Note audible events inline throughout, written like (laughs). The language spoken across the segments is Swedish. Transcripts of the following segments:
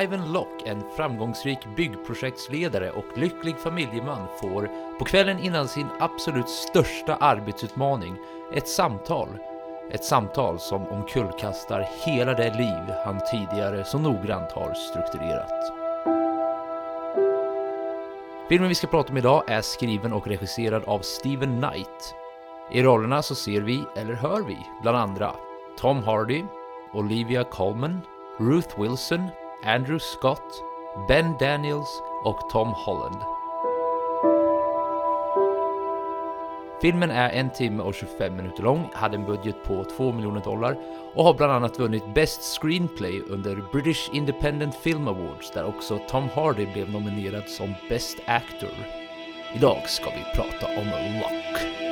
Ivan Lock, en framgångsrik byggprojektsledare och lycklig familjeman, får på kvällen innan sin absolut största arbetsutmaning ett samtal. Ett samtal som omkullkastar hela det liv han tidigare så noggrant har strukturerat. Filmen vi ska prata om idag är skriven och regisserad av Steven Knight. I rollerna så ser vi, eller hör vi, bland andra Tom Hardy, Olivia Colman, Ruth Wilson, Andrew Scott, Ben Daniels och Tom Holland. Filmen är en timme och 25 minuter lång, hade en budget på 2 miljoner dollar och har bland annat vunnit Best Screenplay under British Independent Film Awards där också Tom Hardy blev nominerad som Best Actor. Idag ska vi prata om Lock.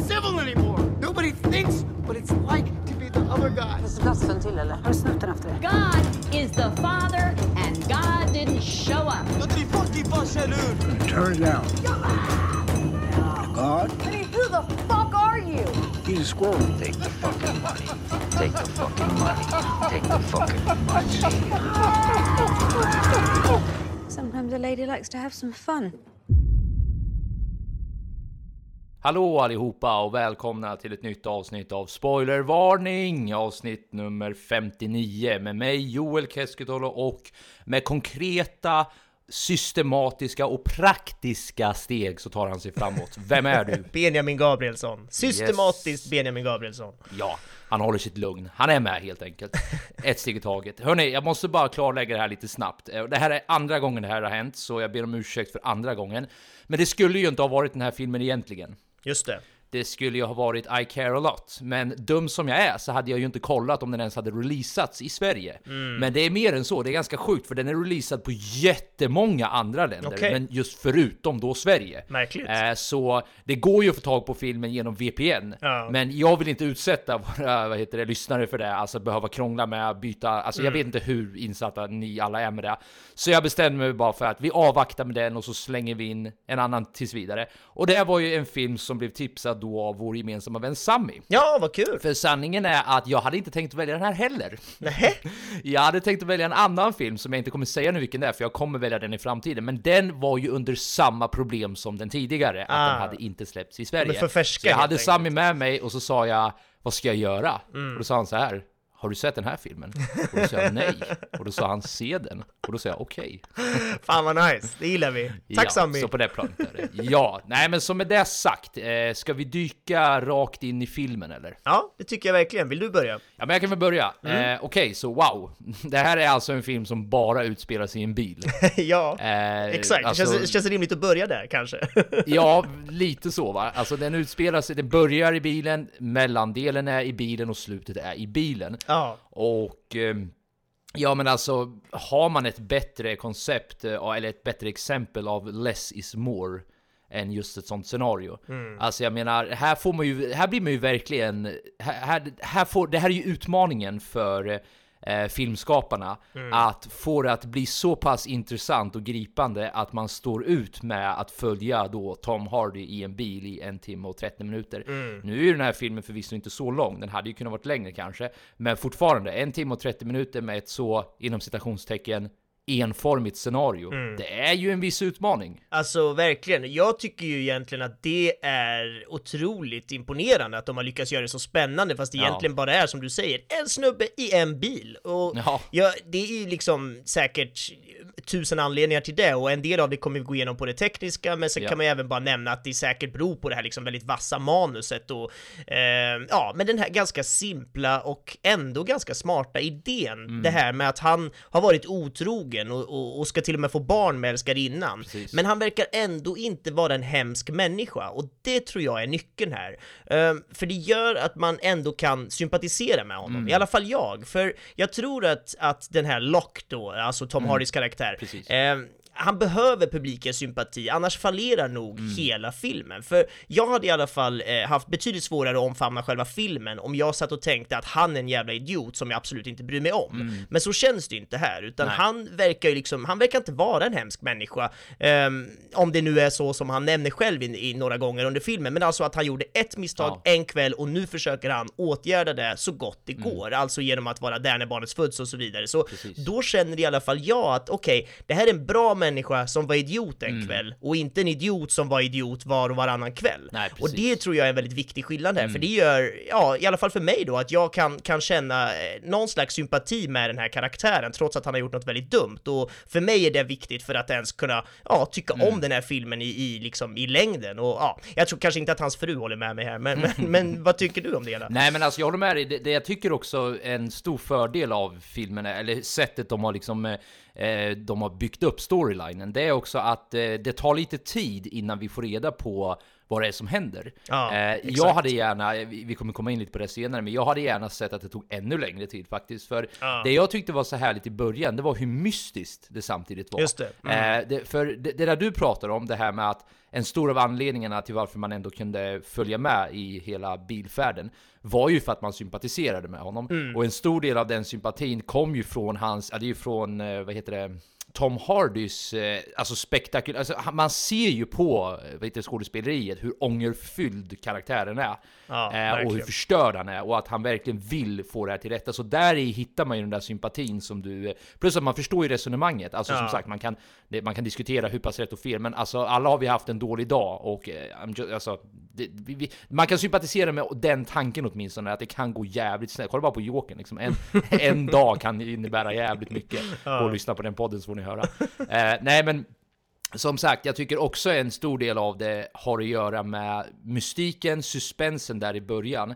Glassen till eller? Har du snott efter det? God is the Father, and God didn't show up. Turn it down. God, I mean, who the fuck are you? he's a squirrel. Take the fucking money. Take the fucking money. Take the fucking money. Sometimes a lady likes to have some fun. Hallå allihopa och välkomna till ett nytt avsnitt av Spoilervarning! Avsnitt nummer 59 med mig Joel Keskitalo och med konkreta, systematiska och praktiska steg så tar han sig framåt. Vem är du? (laughs) Benjamin Gabrielsson. Systematiskt Benjamin Gabrielsson. Ja, han håller sitt lugn. Han är med helt enkelt. Ett steg i taget. Hörni, jag måste bara klarlägga det här lite snabbt. Eh, Det här är andra gången det här har hänt, så jag ber om ursäkt för andra gången. Men det skulle ju inte ha varit den här filmen egentligen. Just det. Det skulle ju ha varit I care a lot, men dum som jag är så hade jag ju inte kollat om den ens hade releasats i Sverige. Mm. Men det är mer än så, det är ganska sjukt för den är releasad på jättemånga andra länder, Okej. men just förutom då Sverige. Märkligt. Eh, så det går ju att få tag på filmen genom VPN, Ja. men jag vill inte utsätta våra vad heter det, lyssnare för det, alltså behöva krångla med att byta, alltså Mm. jag vet inte hur insatta ni alla är med det. Så jag bestämde mig bara för att vi avvaktar med den och så slänger vi in en annan tills vidare. Och det här var ju en film som blev tipsad då av vår gemensamma vän Sammy. Ja, vad kul! För sanningen är att jag hade inte tänkt att välja den här heller. Nähä? (laughs) Jag hade tänkt att välja en annan film som jag inte kommer säga nu vilken det är, för jag kommer välja den i framtiden. Men den var ju under samma problem som den tidigare, att Ah. den hade inte släppts i Sverige. Är för färska, så jag hade. Sami med mig och så sa jag, vad ska jag göra? Mm. Och då sa han så här, har du sett den här filmen? Och då sa jag nej. Och då sa han, se den. Och då sa jag okej. (laughs) Fan vad nice, det gillar vi. Tack ja, Sammy! Så på det planet är det. Ja, nej men så med det sagt, eh, ska vi dyka rakt in i filmen eller? Ja, det tycker jag verkligen. Vill du börja? Ja, men jag kan väl börja. Mm. Eh, Okej, så wow. Det här är alltså en film som bara utspelar sig i en bil. (laughs) ja, Eh, exakt. alltså- det, känns, det känns rimligt att börja där kanske. (laughs) Ja, lite så va. Alltså den utspelar sig, den börjar i bilen, mellandelen är i bilen och slutet är i bilen. Ja. Och ehm, ja men alltså, har man ett bättre koncept, eh, eller ett bättre exempel av less is more än just ett sånt scenario. Mm. Alltså jag menar, här får man ju, här blir man ju verkligen, här, här, här får, det här är ju utmaningen för eh, filmskaparna, Mm. att få det att bli så pass intressant och gripande att man står ut med att följa då Tom Hardy i en bil i en timme och 30 minuter. Mm. Nu är ju den här filmen förvisso inte så lång, den hade ju kunnat varit längre kanske, men fortfarande en timme och 30 minuter med ett så, inom citationstecken, enformigt scenario. Mm. Det är ju en viss utmaning. Alltså verkligen, jag tycker ju egentligen att det är otroligt imponerande att de har lyckats göra det så spännande fast det Ja. egentligen bara är som du säger, en snubbe i en bil. Och Ja. ja, det är ju liksom säkert tusen anledningar till det och en del av det kommer vi gå igenom på det tekniska, men sen Ja. kan man ju även bara nämna att det säkert beror på det här liksom väldigt vassa manuset och eh, ja, men den här ganska simpla och ändå ganska smarta idén, Mm. det här med att han har varit otrogen och, och, och ska till och med få barn med älskarinnan, men han verkar ändå inte vara en hemsk människa och det tror jag är nyckeln här. Ehm, för det gör att man ändå kan sympatisera med honom, Mm. i alla fall jag, för jag tror att, att den här Locke då, alltså Tom Hardys karaktär, Mm. Precis. Eh, han behöver publikens sympati, annars fallerar nog Mm. hela filmen. För jag hade i alla fall eh, haft betydligt svårare att omfamna själva filmen om jag satt och tänkte att han är en jävla idiot som jag absolut inte bryr mig om. Men så känns det ju inte här, utan Mm. Nej. han verkar ju liksom, han verkar inte vara en hemsk människa. Ehm, om det nu är så som han nämner själv i, i några gånger under filmen, men alltså att han gjorde ett misstag Ja. en kväll och nu försöker han åtgärda det så gott det går, alltså genom att vara där när barnet föds och så vidare. Så Mm. Precis. då känner i alla fall jag att okej, det här är en bra människa som var idiot en kväll och inte en idiot som var idiot var och varannan kväll. Nej, och det tror jag är en väldigt viktig skillnad här, för det gör, ja, i alla fall för mig då, att jag kan, kan känna eh, någon slags sympati med den här karaktären trots att han har gjort något väldigt dumt. Och för mig är det viktigt för att ens kunna, ja, tycka om den här filmen i, i, liksom, i längden. Och ja, jag tror kanske inte att hans fru håller med mig här, men, men, men (laughs) vad tycker du om det hela? Nej men alltså jag håller med dig, det, det jag tycker också en stor fördel av filmen, är- eller sättet de har liksom eh, de har byggt upp storylinen, det är också att eh, det tar lite tid innan vi får reda på vad det är som händer. Ja, eh, jag hade gärna, vi kommer komma in lite på det senare, men jag hade gärna sett att det tog ännu längre tid faktiskt. För Ja. det jag tyckte var så härligt i början, det var hur mystiskt det samtidigt var. Just det. Mm. Eh, det, för det, det där du pratar om, det här med att en stor av anledningarna till varför man ändå kunde följa med i hela bilfärden var ju för att man sympatiserade med honom. Mm. Och en stor del av den sympatin kom ju från hans, ja det är ju från, eh, vad heter det, Tom Hardys, eh, alltså spektakulär, alltså man ser ju på eh, heter skådespeleriet hur ångerfylld karaktären är. Ja, eh, och hur förstörd han är och att han verkligen vill få det här till rätta. Så där i hittar man ju den där sympatin som du... Plus att man förstår ju resonemanget. Alltså som Ja. sagt, man kan, man kan diskutera hur pass rätt och fel, men alltså alla har vi haft en dålig dag och just, alltså, det, vi, vi, man kan sympatisera med den tanken åtminstone, att det kan gå jävligt snett. Kolla bara på Jokern, liksom. en, (laughs) en dag kan innebära jävligt mycket. Gå och lyssna på den podden så får ni höra. (laughs) Eh, nej men som sagt, jag tycker också en stor del av det har att göra med mystiken, suspensen där i början.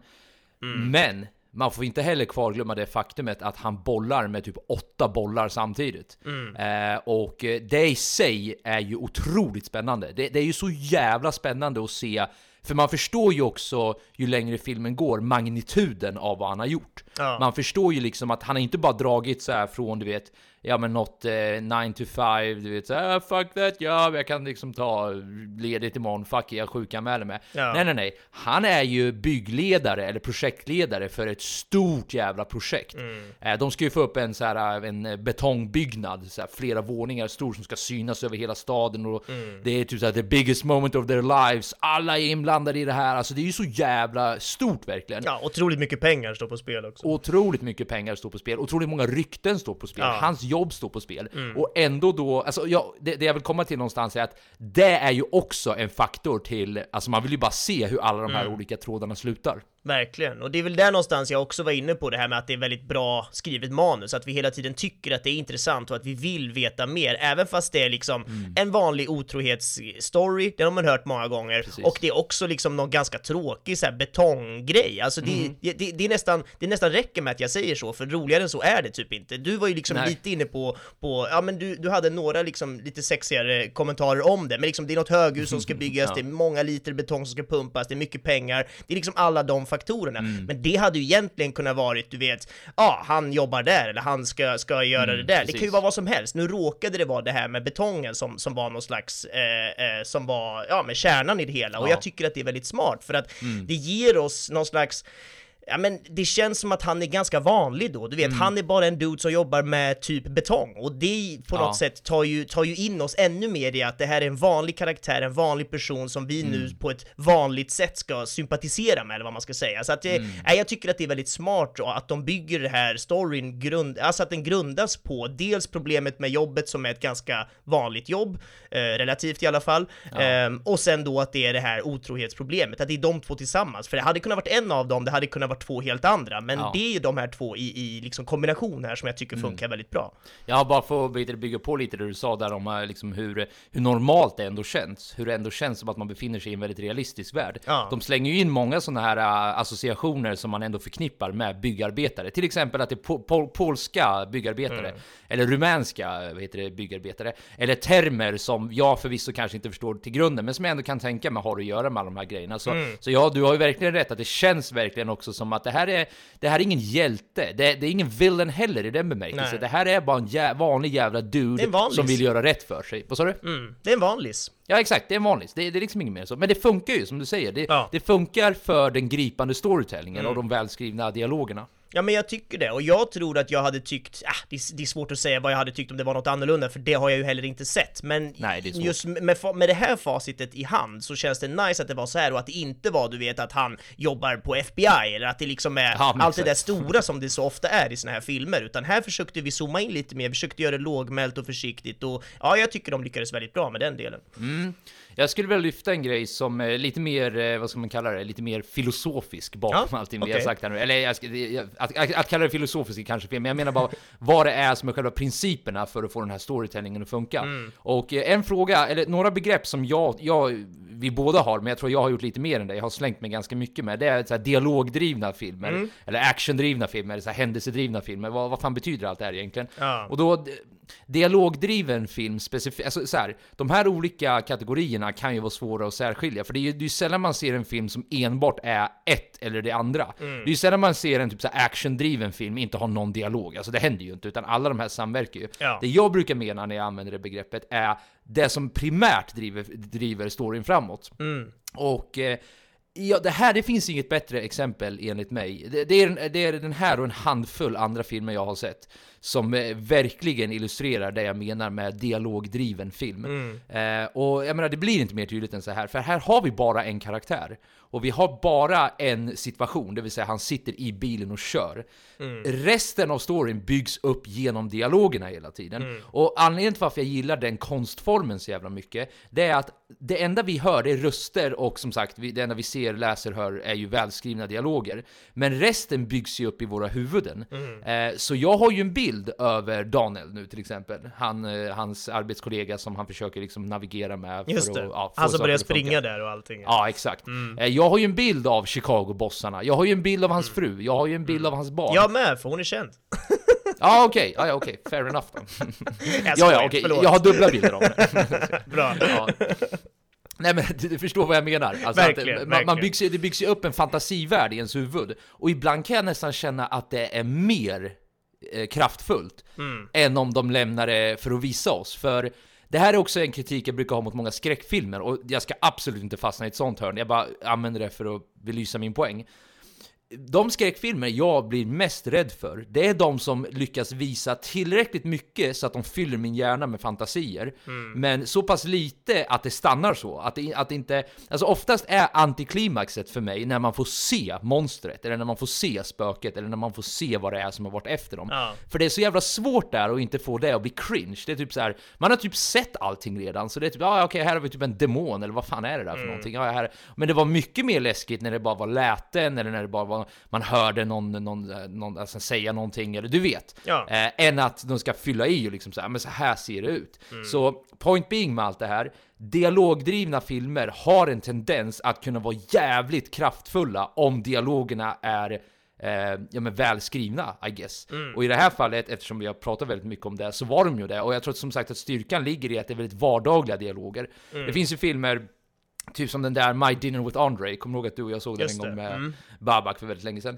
Men man får inte heller kvarglömma det faktumet att han bollar med typ åtta bollar samtidigt. Eh, och eh, det i sig är ju otroligt spännande. Det, det är ju så jävla spännande att se, för man förstår ju också ju längre filmen går magnituden av vad han har gjort. Ja. Man förstår ju liksom att han har inte bara dragit så här från, du vet, ja men något eh, 9 to 5, du vet såhär, fuck that job, jag kan liksom ta ledigt imorgon, fuck it, jag sjukanmäler mig. Ja. Nej, nej, nej. Han är ju byggledare eller projektledare för ett stort jävla projekt. Mm. Eh, de ska ju få upp en så här, en eh, betongbyggnad, så här, flera våningar stor som ska synas över hela staden och Mm. det är typ så här, the biggest moment of their lives. Alla är inblandade i det här, alltså det är ju så jävla stort verkligen. Ja, otroligt mycket pengar står på spel också. Otroligt mycket pengar står på spel, otroligt många rykten står på spel, Ja. Hans jobb står på spel. Och ändå då, alltså ja, det, det jag vill komma till någonstans är att det är ju också en faktor till, alltså man vill ju bara se hur alla de här Mm. olika trådarna slutar. Verkligen, och det är väl där någonstans jag också var inne på det här med att det är väldigt bra skrivet manus, att vi hela tiden tycker att det är intressant och att vi vill veta mer, även fast det är liksom Mm. en vanlig otrohetsstory, den har man hört många gånger, Precis. och det är också liksom någon ganska tråkig så här betonggrej, alltså det, Mm. det, det, det är nästan, det nästan räcker med att jag säger så, för roligare än så är det typ inte. Du var ju liksom Nej. lite inne på, på, ja men du, du hade några liksom lite sexigare kommentarer om det, men liksom det är något höghus som ska byggas, (laughs) Ja. det är många liter betong som ska pumpas, det är mycket pengar, det är liksom alla de faktorerna. Mm. Men det hade ju egentligen kunnat varit, du vet, ja, han jobbar där, eller han ska, ska göra det där. Det kan ju Mm, precis. vara vad som helst. Nu råkade det vara det här med betongen som, som var någon slags, eh, eh, som var, ja, med kärnan i det hela. Och Ja. jag tycker att det är väldigt smart, för att Mm. det ger oss någon slags Ja men det känns som att han är ganska vanlig då, du vet, Mm. han är bara en dude som jobbar med typ betong och det på Ja. något sätt tar ju, tar ju in oss ännu mer i att det här är en vanlig karaktär, en vanlig person som vi nu Mm. på ett vanligt sätt ska sympatisera med, eller vad man ska säga. Så att det, Mm. nej, jag tycker att det är väldigt smart att de bygger det här storyn, grund, alltså att den grundas på dels problemet med jobbet som är ett ganska vanligt jobb, eh, relativt i alla fall, Ehm, och sen då att det är det här otrohetsproblemet, att det är de två tillsammans, för det hade kunnat varit en av dem, det hade kunnat varit varit två helt andra, men Ja. det är ju de här två i, i liksom kombination här som jag tycker Mm. funkar väldigt bra. Jag bara vet du, bygga på lite det du sa där om eh, liksom hur, hur normalt det ändå känns. Hur det ändå känns som att man befinner sig i en väldigt realistisk värld. Ja. De slänger ju in många sådana här äh, associationer som man ändå förknippar med byggarbetare. Till exempel att det är po pol polska byggarbetare. Mm. Eller rumänska heter det, byggarbetare. Eller termer som jag förvisso kanske inte förstår till grunden, men som jag ändå kan tänka mig har att göra med alla de här grejerna. Så, Mm. så ja, du har ju verkligen rätt att det känns verkligen också som att det här är, det här är ingen hjälte. Det, det är ingen villain heller i den bemärkelsen. Det här är bara en jä vanlig jävla är dude vanlis. som vill göra rätt för sig. Vad sa du? Mm. Det är en vanlis. Ja exakt, det är en vanlig. Det, det är liksom inget mer så. Men det funkar ju som du säger. Det, Ja. det funkar för den gripande storytellingen Mm. och de välskrivna dialogerna. Ja men jag tycker det, och jag tror att jag hade tyckt, ah, det, är, det är svårt att säga vad jag hade tyckt om det var något annorlunda, för det har jag ju heller inte sett. Men Nej, just med, fa- med det här facitet i hand så känns det nice att det var så här och att det inte var du vet att han jobbar på FBI eller att det liksom är Ja, allt det där stora (laughs) som det så ofta är i såna här filmer, utan här försökte vi zooma in lite mer, försökte göra det lågmält och försiktigt och ja, jag tycker de lyckades väldigt bra med den delen. Jag skulle vilja lyfta en grej som är lite mer, eh, vad ska man kalla det, lite mer filosofisk bakom Ja, allting vi okej. har sagt här nu. Eller jag att, att, att kalla det filosofisk är kanske fel, men jag menar bara vad det är som är själva principerna för att få den här storytellingen att funka. Mm. Och eh, en fråga, eller några begrepp som jag, jag, vi båda har, men jag tror jag har gjort lite mer än det, jag har slängt mig ganska mycket med, det är så här dialogdrivna filmer, Mm. eller actiondrivna filmer, eller så här händelsedrivna filmer. Vad, vad fan betyder allt det här egentligen? Ja. Och då, dialogdriven film specifikt, alltså så här, de här olika kategorierna kan ju vara svåra att särskilja, för det är ju det är sällan man ser en film som enbart är ett eller det andra. Det är ju sällan man ser en typ så actiondriven film inte ha någon dialog, alltså det händer ju inte, utan alla de här samverkar ju. Ja. Det jag brukar mena när jag använder det begreppet är det som primärt driver, driver storyn framåt. Och eh, Ja, det här, det finns inget bättre exempel enligt mig. Det, det, är, det är den här och en handfull andra filmer jag har sett som eh, verkligen illustrerar det jag menar med dialogdriven film. Eh, och jag menar, det blir inte mer tydligt än så här, för här har vi bara en karaktär. Och vi har bara en situation, det vill säga han sitter i bilen och kör. Resten av storyn byggs upp genom dialogerna hela tiden. Och anledningen till varför jag gillar den konstformen så jävla mycket, det är att det enda vi hör det är röster och som sagt, det enda vi ser, läser, hör är ju välskrivna dialoger. Men resten byggs ju upp i våra huvuden. Eh, så jag har ju en bild över Daniel nu till exempel. Han, eh, hans arbetskollega som han försöker liksom navigera med. Just det, att, ja, han som börjar springa där och allting. Ja, exakt. Eh, Jag har ju en bild av Chicago-bossarna, jag har ju en bild av hans fru, jag har ju en bild av hans barn. Jag med, för hon är känd. (laughs) Ja, okej, ja, ja, okej, fair enough då. (laughs) Jag ja, ja, förlåt. jag har dubbla bilder av (laughs) det. Bra. Ja. Nej men du, du förstår vad jag menar. Alltså Verkligen, att, man, man byggs, det byggs ju upp en fantasivärld i ens huvud. Och ibland kan jag nästan känna att det är mer eh, kraftfullt Mm. än om de lämnar det för att visa oss. För det här är också en kritik jag brukar ha mot många skräckfilmer och jag ska absolut inte fastna i ett sånt hörn. Jag bara använder det för att belysa min poäng. De skräckfilmer jag blir mest rädd för, det är de som lyckas visa tillräckligt mycket så att de fyller min hjärna med fantasier. Men så pass lite att det stannar så. Att det, att det inte... Alltså oftast är antiklimaxet för mig när man får se monstret, eller när man får se spöket, eller när man får se vad det är som har varit efter dem. Ja. För det är så jävla svårt där att inte få det att bli cringe. Det är typ så här, man har typ sett allting redan, så det är typ, ja okej, här har vi typ en demon, eller vad fan är det där för någonting? Ja, här. Men det var mycket mer läskigt när det bara var läten, eller när det bara var, man hörde någon, någon, eh, någon alltså, säga någonting, eller du vet. Ja. Eh, än att de ska fylla i och liksom så här, men så här ser det ut. Så point being med allt det här, dialogdrivna filmer har en tendens att kunna vara jävligt kraftfulla om dialogerna är eh, ja, men välskrivna, I guess. Och i det här fallet, eftersom vi har pratat väldigt mycket om det, så var de ju det. Och jag tror som sagt att styrkan ligger i att det är väldigt vardagliga dialoger. Det finns ju filmer Typ som den där My Dinner with Andre, kommer du ihåg att du och jag såg den Just en gång med mm. Babak för väldigt länge sedan?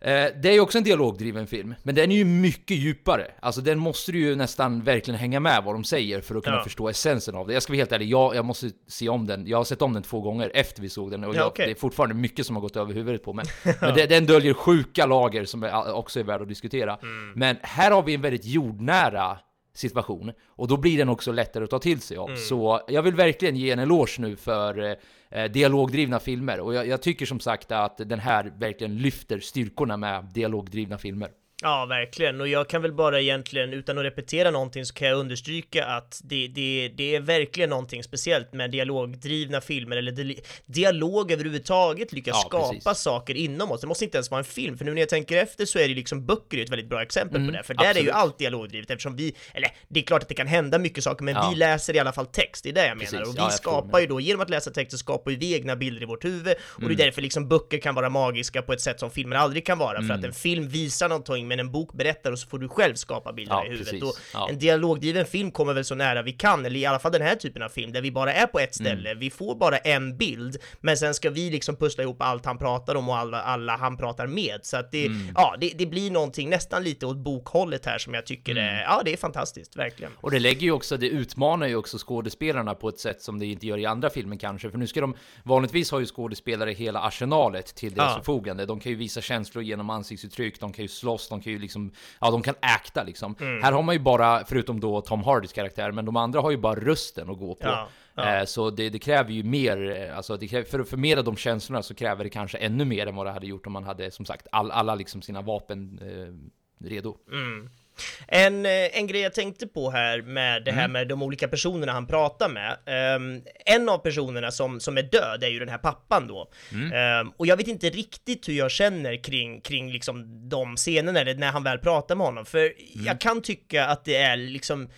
Eh, det är ju också en dialogdriven film, men den är ju mycket djupare. Alltså den måste du ju nästan verkligen hänga med vad de säger för att kunna Ja. förstå essensen av det. Jag ska vara helt ärlig, jag, jag måste se om den. Jag har sett om den två gånger efter vi såg den och Ja, jag, okej. det är fortfarande mycket som har gått över huvudet på mig. (laughs) Men det, den döljer sjuka lager som är, också är värda att diskutera. Mm. Men här har vi en väldigt jordnära situation och då blir den också lättare att ta till sig av. Mm. Så jag vill verkligen ge en eloge nu för eh, dialogdrivna filmer och jag, jag tycker som sagt att den här verkligen lyfter styrkorna med dialogdrivna filmer. Ja, verkligen. Och jag kan väl bara egentligen, utan att repetera någonting, så kan jag understryka att det, det, det är verkligen någonting speciellt med dialogdrivna filmer, eller di dialog överhuvudtaget, lyckas Ja, skapa precis. saker inom oss. Det måste inte ens vara en film, för nu när jag tänker efter så är det liksom böcker ett väldigt bra exempel Mm, på det, för där är ju absolut. allt dialogdrivet eftersom vi, eller det är klart att det kan hända mycket saker, men Ja. vi läser i alla fall text, det är det jag Precis. menar. Och vi Ja, skapar ju då, genom att läsa texter skapar ju vi egna bilder i vårt huvud, och Mm. det är därför liksom böcker kan vara magiska på ett sätt som filmer aldrig kan vara, för Mm. att en film visar någonting, men en bok berättar och så får du själv skapa bilderna Ja, i huvudet. precis. Och Ja. En dialogdriven film kommer väl så nära vi kan, eller i alla fall den här typen av film, där vi bara är på ett ställe, Mm. vi får bara en bild, men sen ska vi liksom pussla ihop allt han pratar om och alla, alla han pratar med. Så att det, Mm. ja, det, det blir någonting nästan lite åt bokhållet här som jag tycker Mm. är, ja det är fantastiskt, verkligen. Och det lägger ju också, det utmanar ju också skådespelarna på ett sätt som det inte gör i andra filmer kanske. För nu ska de, vanligtvis har ju skådespelare hela arsenalet till deras Ja. förfogande. De kan ju visa känslor genom ansiktsuttryck, de kan ju slåss, de kan ju liksom, ja de kan acta liksom. Mm. Här har man ju bara, förutom då Tom Hardys karaktär, men de andra har ju bara rösten att gå på. Ja, ja. Eh, Så det, det kräver ju mer, eh, alltså kräver, för att förmedla de känslorna så kräver det kanske ännu mer än vad det hade gjort om man hade som sagt all, alla liksom sina vapen eh, redo. Mm. En, eh, en grej jag tänkte på här med det här Mm. med de olika personerna han pratar med. Ehm, en av personerna som, som är död är ju den här pappan då. Mm. Ehm, och jag vet inte riktigt hur jag känner kring, kring liksom de scenerna, eller när han väl pratar med honom. För Mm. jag kan tycka att det är liksom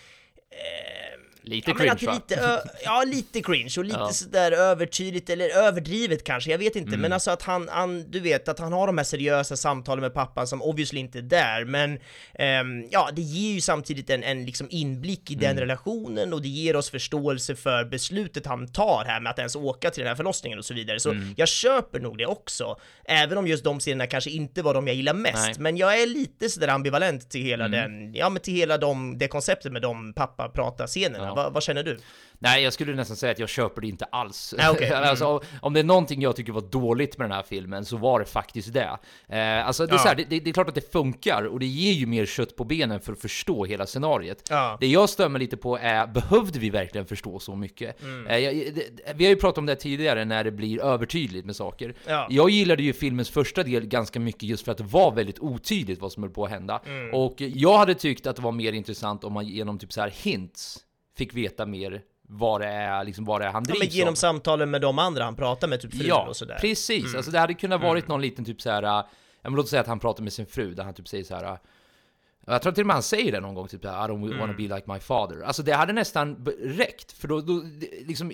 Lite ja, cringe att det lite, ja, lite cringe och lite Ja. sådär övertydligt eller överdrivet kanske, jag vet inte. Mm. Men alltså att han, han, du vet, att han har de här seriösa samtalen med pappan som obviously inte är där, men ehm, ja, det ger ju samtidigt en, en liksom inblick i den Mm. relationen och det ger oss förståelse för beslutet han tar här med att ens åka till den här förlossningen och så vidare. Så Mm. jag köper nog det också, även om just de scenerna kanske inte var de jag gillar mest. Nej. Men jag är lite sådär ambivalent till hela Mm. den, ja men till hela de, det konceptet med de pappa-prata-scenerna. Ja. Va, vad känner du? Nej, jag skulle nästan säga att jag köper det inte alls. Nej, okej. (laughs) Mm. alltså, om det är någonting jag tycker var dåligt med den här filmen så var det faktiskt det. Eh, alltså, det, är Ja. så här, det, det, det är klart att det funkar och det ger ju mer kött på benen för att förstå hela scenariet. Ja. Det jag stör mig lite på är, behövde vi verkligen förstå så mycket? Mm. Eh, jag, det, vi har ju pratat om det tidigare när det blir övertydligt med saker. Ja. Jag gillade ju filmens första del ganska mycket just för att det var väldigt otydligt vad som höll på att hända. Mm. Och jag hade tyckt att det var mer intressant om man genom typ så här hints fick veta mer vad det är, liksom vad det är han Ja, drivs men genom av. samtalen med de andra han pratar med, typ frun Ja, och sådär. precis. Mm. Alltså det hade kunnat varit någon liten typ så här. äh, ja, men låt oss säga att han pratar med sin fru, där han typ säger så här. äh, Jag tror till och med han säger det någon gång, typ I don't wanna Mm. be like my father. Alltså det hade nästan räckt, för då, då liksom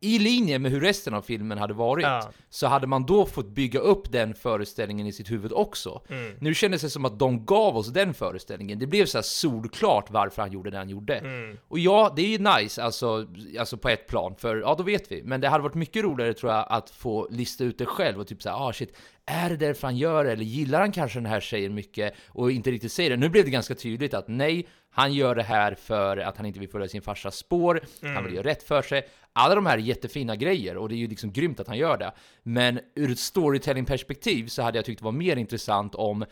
i linje med hur resten av filmen hade varit, Ja. så hade man då fått bygga upp den föreställningen i sitt huvud också. Mm. Nu kändes det som att de gav oss den föreställningen. Det blev så här solklart varför han gjorde det han gjorde. Mm. Och ja, det är ju nice, alltså, alltså på ett plan, för ja, då vet vi. Men det hade varit mycket roligare tror jag att få lista ut det själv och typ såhär, ah shit, är det därför han gör det? Eller gillar han kanske den här tjejen mycket och inte riktigt säger det? Nu blev det ganska tydligt att nej, han gör det här för att han inte vill följa sin farsas spår, han Mm. vill göra rätt för sig. Alla de här är jättefina grejer och det är ju liksom grymt att han gör det. Men ur ett storytelling-perspektiv så hade jag tyckt det var mer intressant om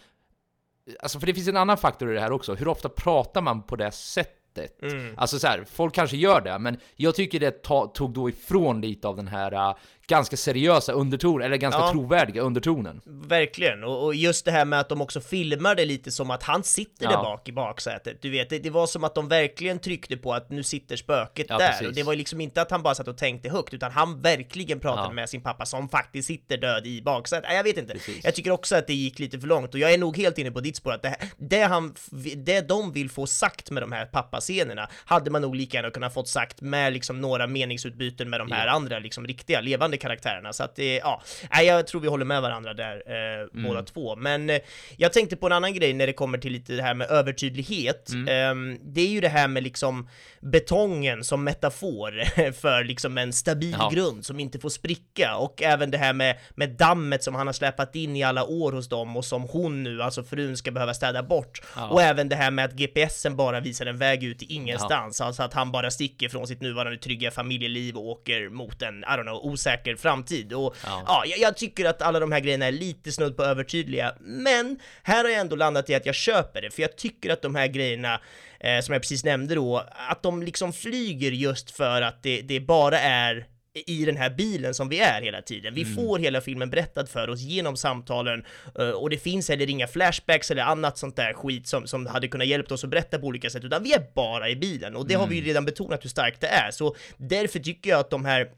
Alltså för det finns en annan faktor i det här också, hur ofta pratar man på det sättet? Mm. Alltså så här, folk kanske gör det, men jag tycker det tog då ifrån lite av den här ganska seriösa undertonen, eller ganska Ja. trovärdiga undertonen. Verkligen, och, och just det här med att de också filmar det lite som att han sitter där Ja. bak i baksätet. Du vet, det, det var som att de verkligen tryckte på att nu sitter spöket Ja, där. precis. Och det var ju liksom inte att han bara satt och tänkte högt, utan han verkligen pratade med sin pappa som faktiskt sitter död i baksätet. Jag vet inte. Precis. Jag tycker också att det gick lite för långt, och jag är nog helt inne på ditt spår att det, här- det, han, det de vill få sagt med de här pappascenerna hade man nog lika gärna kunnat fått sagt med liksom några meningsutbyten med de här andra liksom riktiga levande karaktärerna. Så att det, ja, nej, jag tror vi håller med varandra där eh, Mm. båda två. Men eh, jag tänkte på en annan grej när det kommer till lite det här med övertydlighet. Mm. Ehm, det är ju det här med liksom betongen som metafor (laughs) för liksom en stabil Ja. grund som inte får spricka och även det här med, med dammet som han har släpat in i alla år hos dem och som hon nu, alltså frun, ska behöva städa bort. Ja. Och även det här med att GPSen bara visar en väg ut i ingenstans, alltså att han bara sticker från sitt nuvarande trygga familjeliv och åker mot en, I don't know, osäker framtid. Och Ja. ja, jag, jag tycker att alla de här grejerna är lite snudd på övertydliga, men här har jag ändå landat i att jag köper det, för jag tycker att de här grejerna eh, som jag precis nämnde då, att de liksom flyger just för att det, det bara är i den här bilen som vi är hela tiden. Vi får hela filmen berättad för oss genom samtalen eh, och det finns heller inga flashbacks eller annat sånt där skit som, som hade kunnat hjälpt oss att berätta på olika sätt, utan vi är bara i bilen och det har vi ju redan betonat hur starkt det är. Så därför tycker jag att de här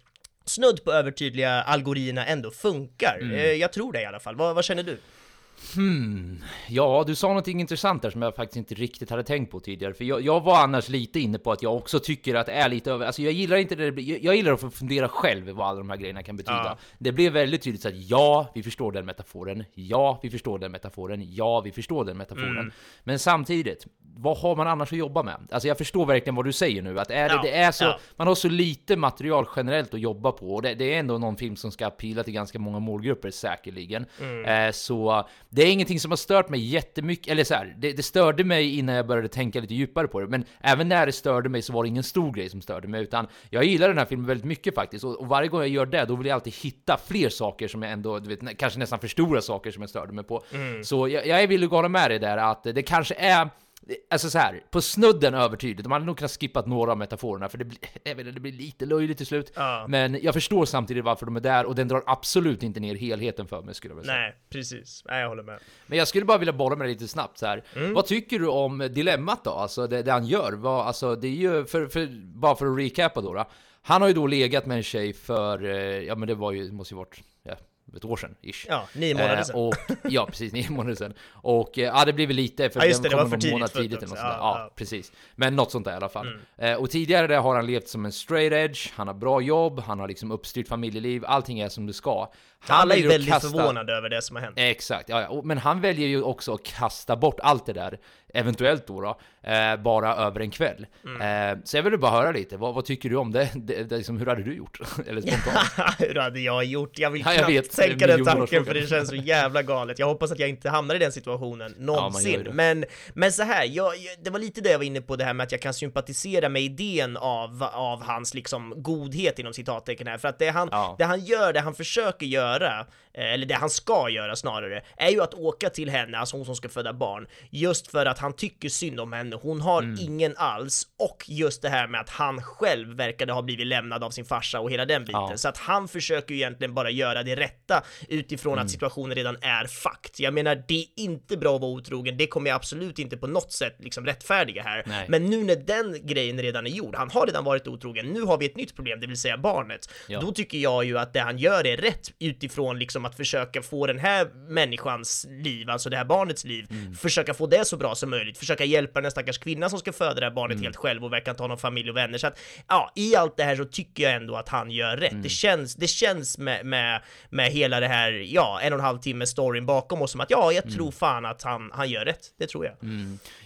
snudd på övertydliga algorierna ändå funkar. Eh, Jag tror det i alla fall. Vad, vad känner du? Hmm. Ja, du sa någonting intressant där som jag faktiskt inte riktigt hade tänkt på tidigare. För jag, jag var annars lite inne på att jag också tycker att det är lite över... Alltså jag gillar inte det, det blir- jag, gillar att få fundera själv vad alla de här grejerna kan betyda. Ja. Det blev väldigt tydligt så att ja, vi förstår den metaforen. Ja, vi förstår den metaforen. Ja, vi förstår den metaforen. Mm. Men samtidigt, vad har man annars att jobba med? Alltså jag förstår verkligen vad du säger nu, att är det, Ja, det är så, ja. man har så lite material generellt att jobba på och det, det är ändå någon film som ska pila till ganska många målgrupper säkerligen. Mm. Eh, så det är ingenting som har stört mig jättemycket, eller så här, det, det störde mig innan jag började tänka lite djupare på det, men även när det störde mig så var det ingen stor grej som störde mig, utan jag gillar den här filmen väldigt mycket faktiskt, och, och varje gång jag gör det, då vill jag alltid hitta fler saker som jag ändå, du vet, kanske nästan för stora saker som jag störde mig på. Mm. Så jag, jag är villig att hålla med dig där, att det kanske är Alltså så här, på snudden övertydligt. De hade nog kunnat skippat några av metaforerna, för det blir, (laughs) jag vet, det blir lite löjligt till slut. Ja. Men jag förstår samtidigt varför de är där, och den drar absolut inte ner helheten för mig skulle jag vilja säga. Nej, precis. Nej, jag håller med. Men jag skulle bara vilja bolla med dig lite snabbt så här. Mm. Vad tycker du om dilemmat då? Alltså det, det han gör? Vad, alltså det är ju, för, för, bara för att recapa då, då. Han har ju då legat med en tjej för, eh, ja men det var ju, måste ju varit, ett år sedan, ish. Ja, nio månader sedan. Eh, och, (laughs) ja, precis, nio månader sedan. Och eh, ja, det blir väl lite, för Ja, just det, kommer någon månad tidigt eller något sånt där. Ja, Ja, ja. precis. Men något sånt där i alla fall. Mm. Eh, och tidigare där har han levt som en straight edge, han har bra jobb, han har liksom uppstyrt familjeliv, allting är som det ska. Han Alla är att väldigt kasta- förvånade över det som har hänt. Exakt, ja, ja. Men han väljer ju också att kasta bort allt det där, eventuellt då, då eh, bara över en kväll. Mm. Eh, så jag vill bara höra lite, vad, vad tycker du om det? det, det liksom, hur hade du gjort? (laughs) Eller spontant? (laughs) Hur hade jag gjort? Jag vill Ja, jag knappt vet. tänka den tanken för det känns så jävla galet. Jag hoppas att jag inte hamnar i den situationen någonsin. det. men, men så här, jag- det var lite det jag var inne på det här med att jag kan sympatisera med idén av, av hans liksom godhet inom citattecken här. För att det han, Ja. det han gör, det han försöker göra, eh, eller det han ska göra snarare, är ju att åka till henne, alltså hon som ska föda barn, just för att han tycker synd om henne. Hon har Mm. ingen alls, och just det här med att han själv verkade ha blivit lämnad av sin farsa och hela den biten. Ja. Så att han försöker ju egentligen bara göra det rätta utifrån Mm. att situationen redan är fakt. Jag menar, det är inte bra att vara otrogen, det kommer jag absolut inte på något sätt liksom rättfärdiga här. Nej. Men nu när den grejen redan är gjord, han har redan varit otrogen, nu har vi ett nytt problem, det vill säga barnet. Ja. Då tycker jag ju att det han gör är rätt utifrån liksom att försöka få den här människans liv, alltså det här barnets liv, Mm. försöka få det så bra som möjligt, försöka hjälpa den stackars kvinna som ska föda det här barnet Mm. helt själv och verkar inte ha någon familj och vänner. Så att, ja, i allt det här så tycker jag ändå att han gör rätt. Mm. Det känns, det känns med, med, med hela det här, ja, en och en halv timme storyn bakom oss som att ja, jag Mm. tror fan att han, han gör rätt. Det tror jag.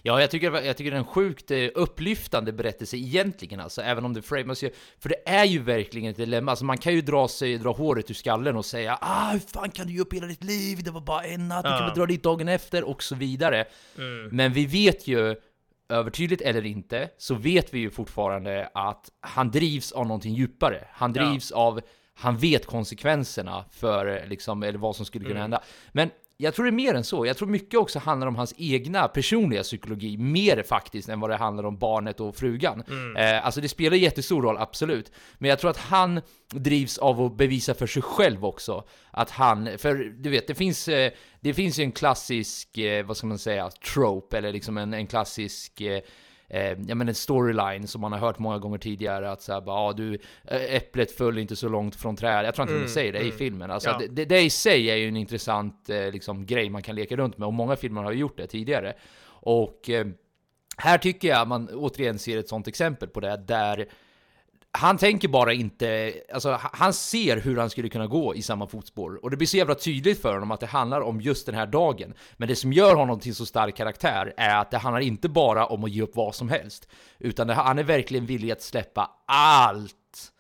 Ja, jag tycker, jag tycker det är en sjukt eh, upplyftande berättelse egentligen alltså, även om det framas ju, för det är ju verkligen ett dilemma, alltså man kan ju dra sig, dra håret ur skallen och säga ah, hur fan kan du ge upp hela ditt liv, det var bara en natt, du Ja. kan väl dra dit dagen efter och så vidare. Mm. Men vi vet ju, övertydligt eller inte, så vet vi ju fortfarande att han drivs av någonting djupare. Han Ja. drivs av, han vet konsekvenserna för liksom, eller vad som skulle kunna Mm. hända. Men jag tror det är mer än så. Jag tror mycket också handlar om hans egna personliga psykologi, mer faktiskt än vad det handlar om barnet och frugan. Mm. Eh, alltså det spelar jättestor roll, absolut. Men jag tror att han drivs av att bevisa för sig själv också. Att han, för du vet, det finns, eh, det finns ju en klassisk, eh, vad ska man säga, trope, eller liksom en, en klassisk eh, ja men en storyline som man har hört många gånger tidigare att såhär bara, ah, du, eh, äpplet föll inte så långt från trädet. Jag tror inte Mm, de säger det i mm. filmen. Alltså, Ja. det, det, det i sig är ju en intressant eh, liksom, grej man kan leka runt med och många filmer har ju gjort det tidigare. Och eh, här tycker jag man återigen ser ett sånt exempel på det där han tänker bara inte, alltså han ser hur han skulle kunna gå i samma fotspår och det blir så jävla tydligt för honom att det handlar om just den här dagen. Men det som gör honom till så stark karaktär är att det handlar inte bara om att ge upp vad som helst, utan det, han är verkligen villig att släppa allt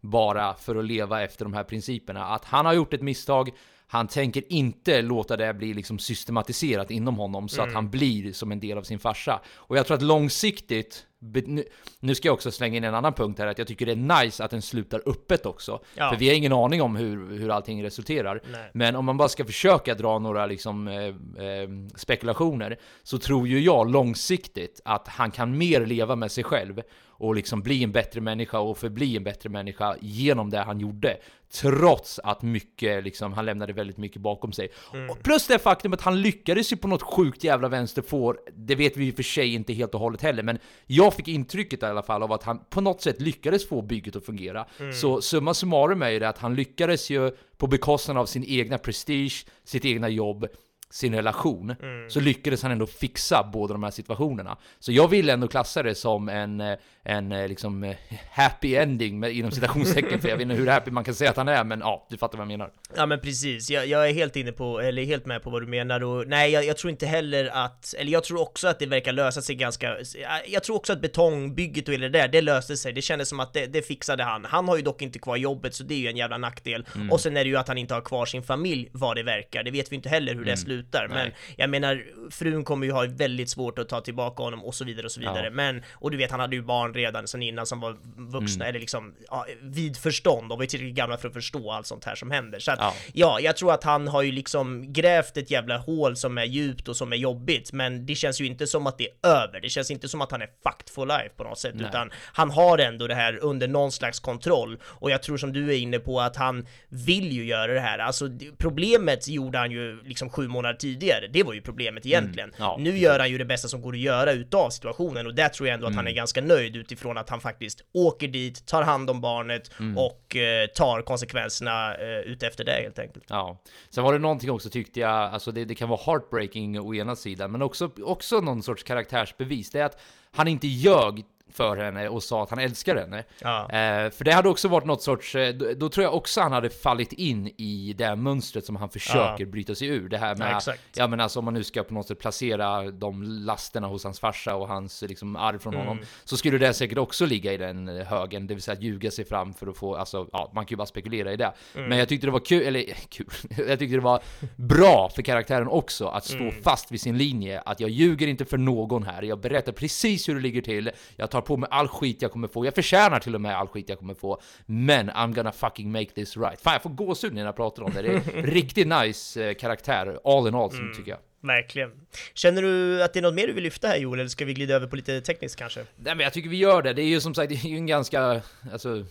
bara för att leva efter de här principerna. Att han har gjort ett misstag, han tänker inte låta det bli liksom systematiserat inom honom så att han blir som en del av sin farsa. Och jag tror att långsiktigt nu, ska jag också slänga in en annan punkt här, att jag tycker det är nice att den slutar öppet också. Ja. För vi har ingen aning om hur, hur allting resulterar. Nej. Men om man bara ska försöka dra några liksom, eh, eh, spekulationer, så tror ju jag långsiktigt att han kan mer leva med sig själv och liksom bli en bättre människa och förbli en bättre människa genom det han gjorde. Trots att mycket, liksom, han lämnade väldigt mycket bakom sig. Och plus det faktum att han lyckades ju på något sjukt jävla vänster får, det vet vi ju för sig inte helt och hållet heller, men jag fick intrycket i alla fall av att han på något sätt lyckades få bygget att fungera. Så summa summarum är ju det att han lyckades ju på bekostnad av sin egna prestige, sitt egna jobb, sin relation, så lyckades han ändå fixa båda de här situationerna. Så jag vill ändå klassa det som en, en eh, liksom eh, happy ending med, inom citationstecken, för jag vet inte hur happy man kan säga att han är, men ja, du fattar vad jag menar. Ja men precis, jag, jag är helt inne på, eller helt med på vad du menar och nej jag, jag tror inte heller att, eller jag tror också att det verkar lösa sig ganska, jag tror också att betongbygget och hela det där, det löste sig, det kändes som att det, det fixade han. Han har ju dock inte kvar jobbet så det är ju en jävla nackdel. Mm. Och sen är det ju att han inte har kvar sin familj vad det verkar, det vet vi inte heller hur det slutar. Men Mm. Nej. jag menar, frun kommer ju ha väldigt svårt att ta tillbaka honom och så vidare och så vidare. Ja. Men, och du vet han hade ju barn redan sen innan som var vuxna, Mm. eller liksom ja, vid förstånd och var ju tillräckligt gamla för att förstå allt sånt här som händer. Så att, Ja. Ja, jag tror att han har ju liksom grävt ett jävla hål som är djupt och som är jobbigt, men det känns ju inte som att det är över. Det känns inte som att han är fucked for life på något sätt, Nej. utan han har ändå det här under någon slags kontroll. Och jag tror som du är inne på att han vill ju göra det här. Alltså problemet gjorde han ju liksom sju månader tidigare. Det var ju problemet egentligen. Mm. Ja, nu gör han ju det bästa som går att göra utav situationen och där tror jag ändå att Mm. han är ganska nöjd utifrån att han faktiskt åker dit, tar hand om barnet Mm. och eh, tar konsekvenserna eh, utefter det helt enkelt. Ja, sen var det någonting också tyckte jag, alltså det, det kan vara heartbreaking å ena sidan, men också, också någon sorts karaktärsbevis. Det är att han inte ljög för henne och sa att han älskar henne. Ja. Eh, för det hade också varit något sorts, eh, då, då tror jag också han hade fallit in i det mönstret som han försöker Ja. bryta sig ur. Det här med, Ja, ja men alltså om man nu ska på något sätt placera de lasterna hos hans farsa och hans liksom arv från Mm. honom, så skulle det säkert också ligga i den högen, det vill säga att ljuga sig fram för att få, alltså ja, man kan ju bara spekulera i det. Mm. Men jag tyckte det var kul, eller (laughs) kul, jag tyckte det var bra för karaktären också att stå Mm. fast vid sin linje, att jag ljuger inte för någon här, jag berättar precis hur det ligger till, jag tar på mig all skit jag kommer få, jag förtjänar till och med all skit jag kommer få, men I'm gonna fucking make this right. Fan, jag får gåshud när jag pratar om det, det är (laughs) riktigt nice eh, karaktär, all in all, som tycker jag. Verkligen. Känner du att det är något mer du vill lyfta här Joel, eller ska vi glida över på lite tekniskt kanske? Nej men jag tycker vi gör det, det är ju som sagt, det är ju en ganska, alltså,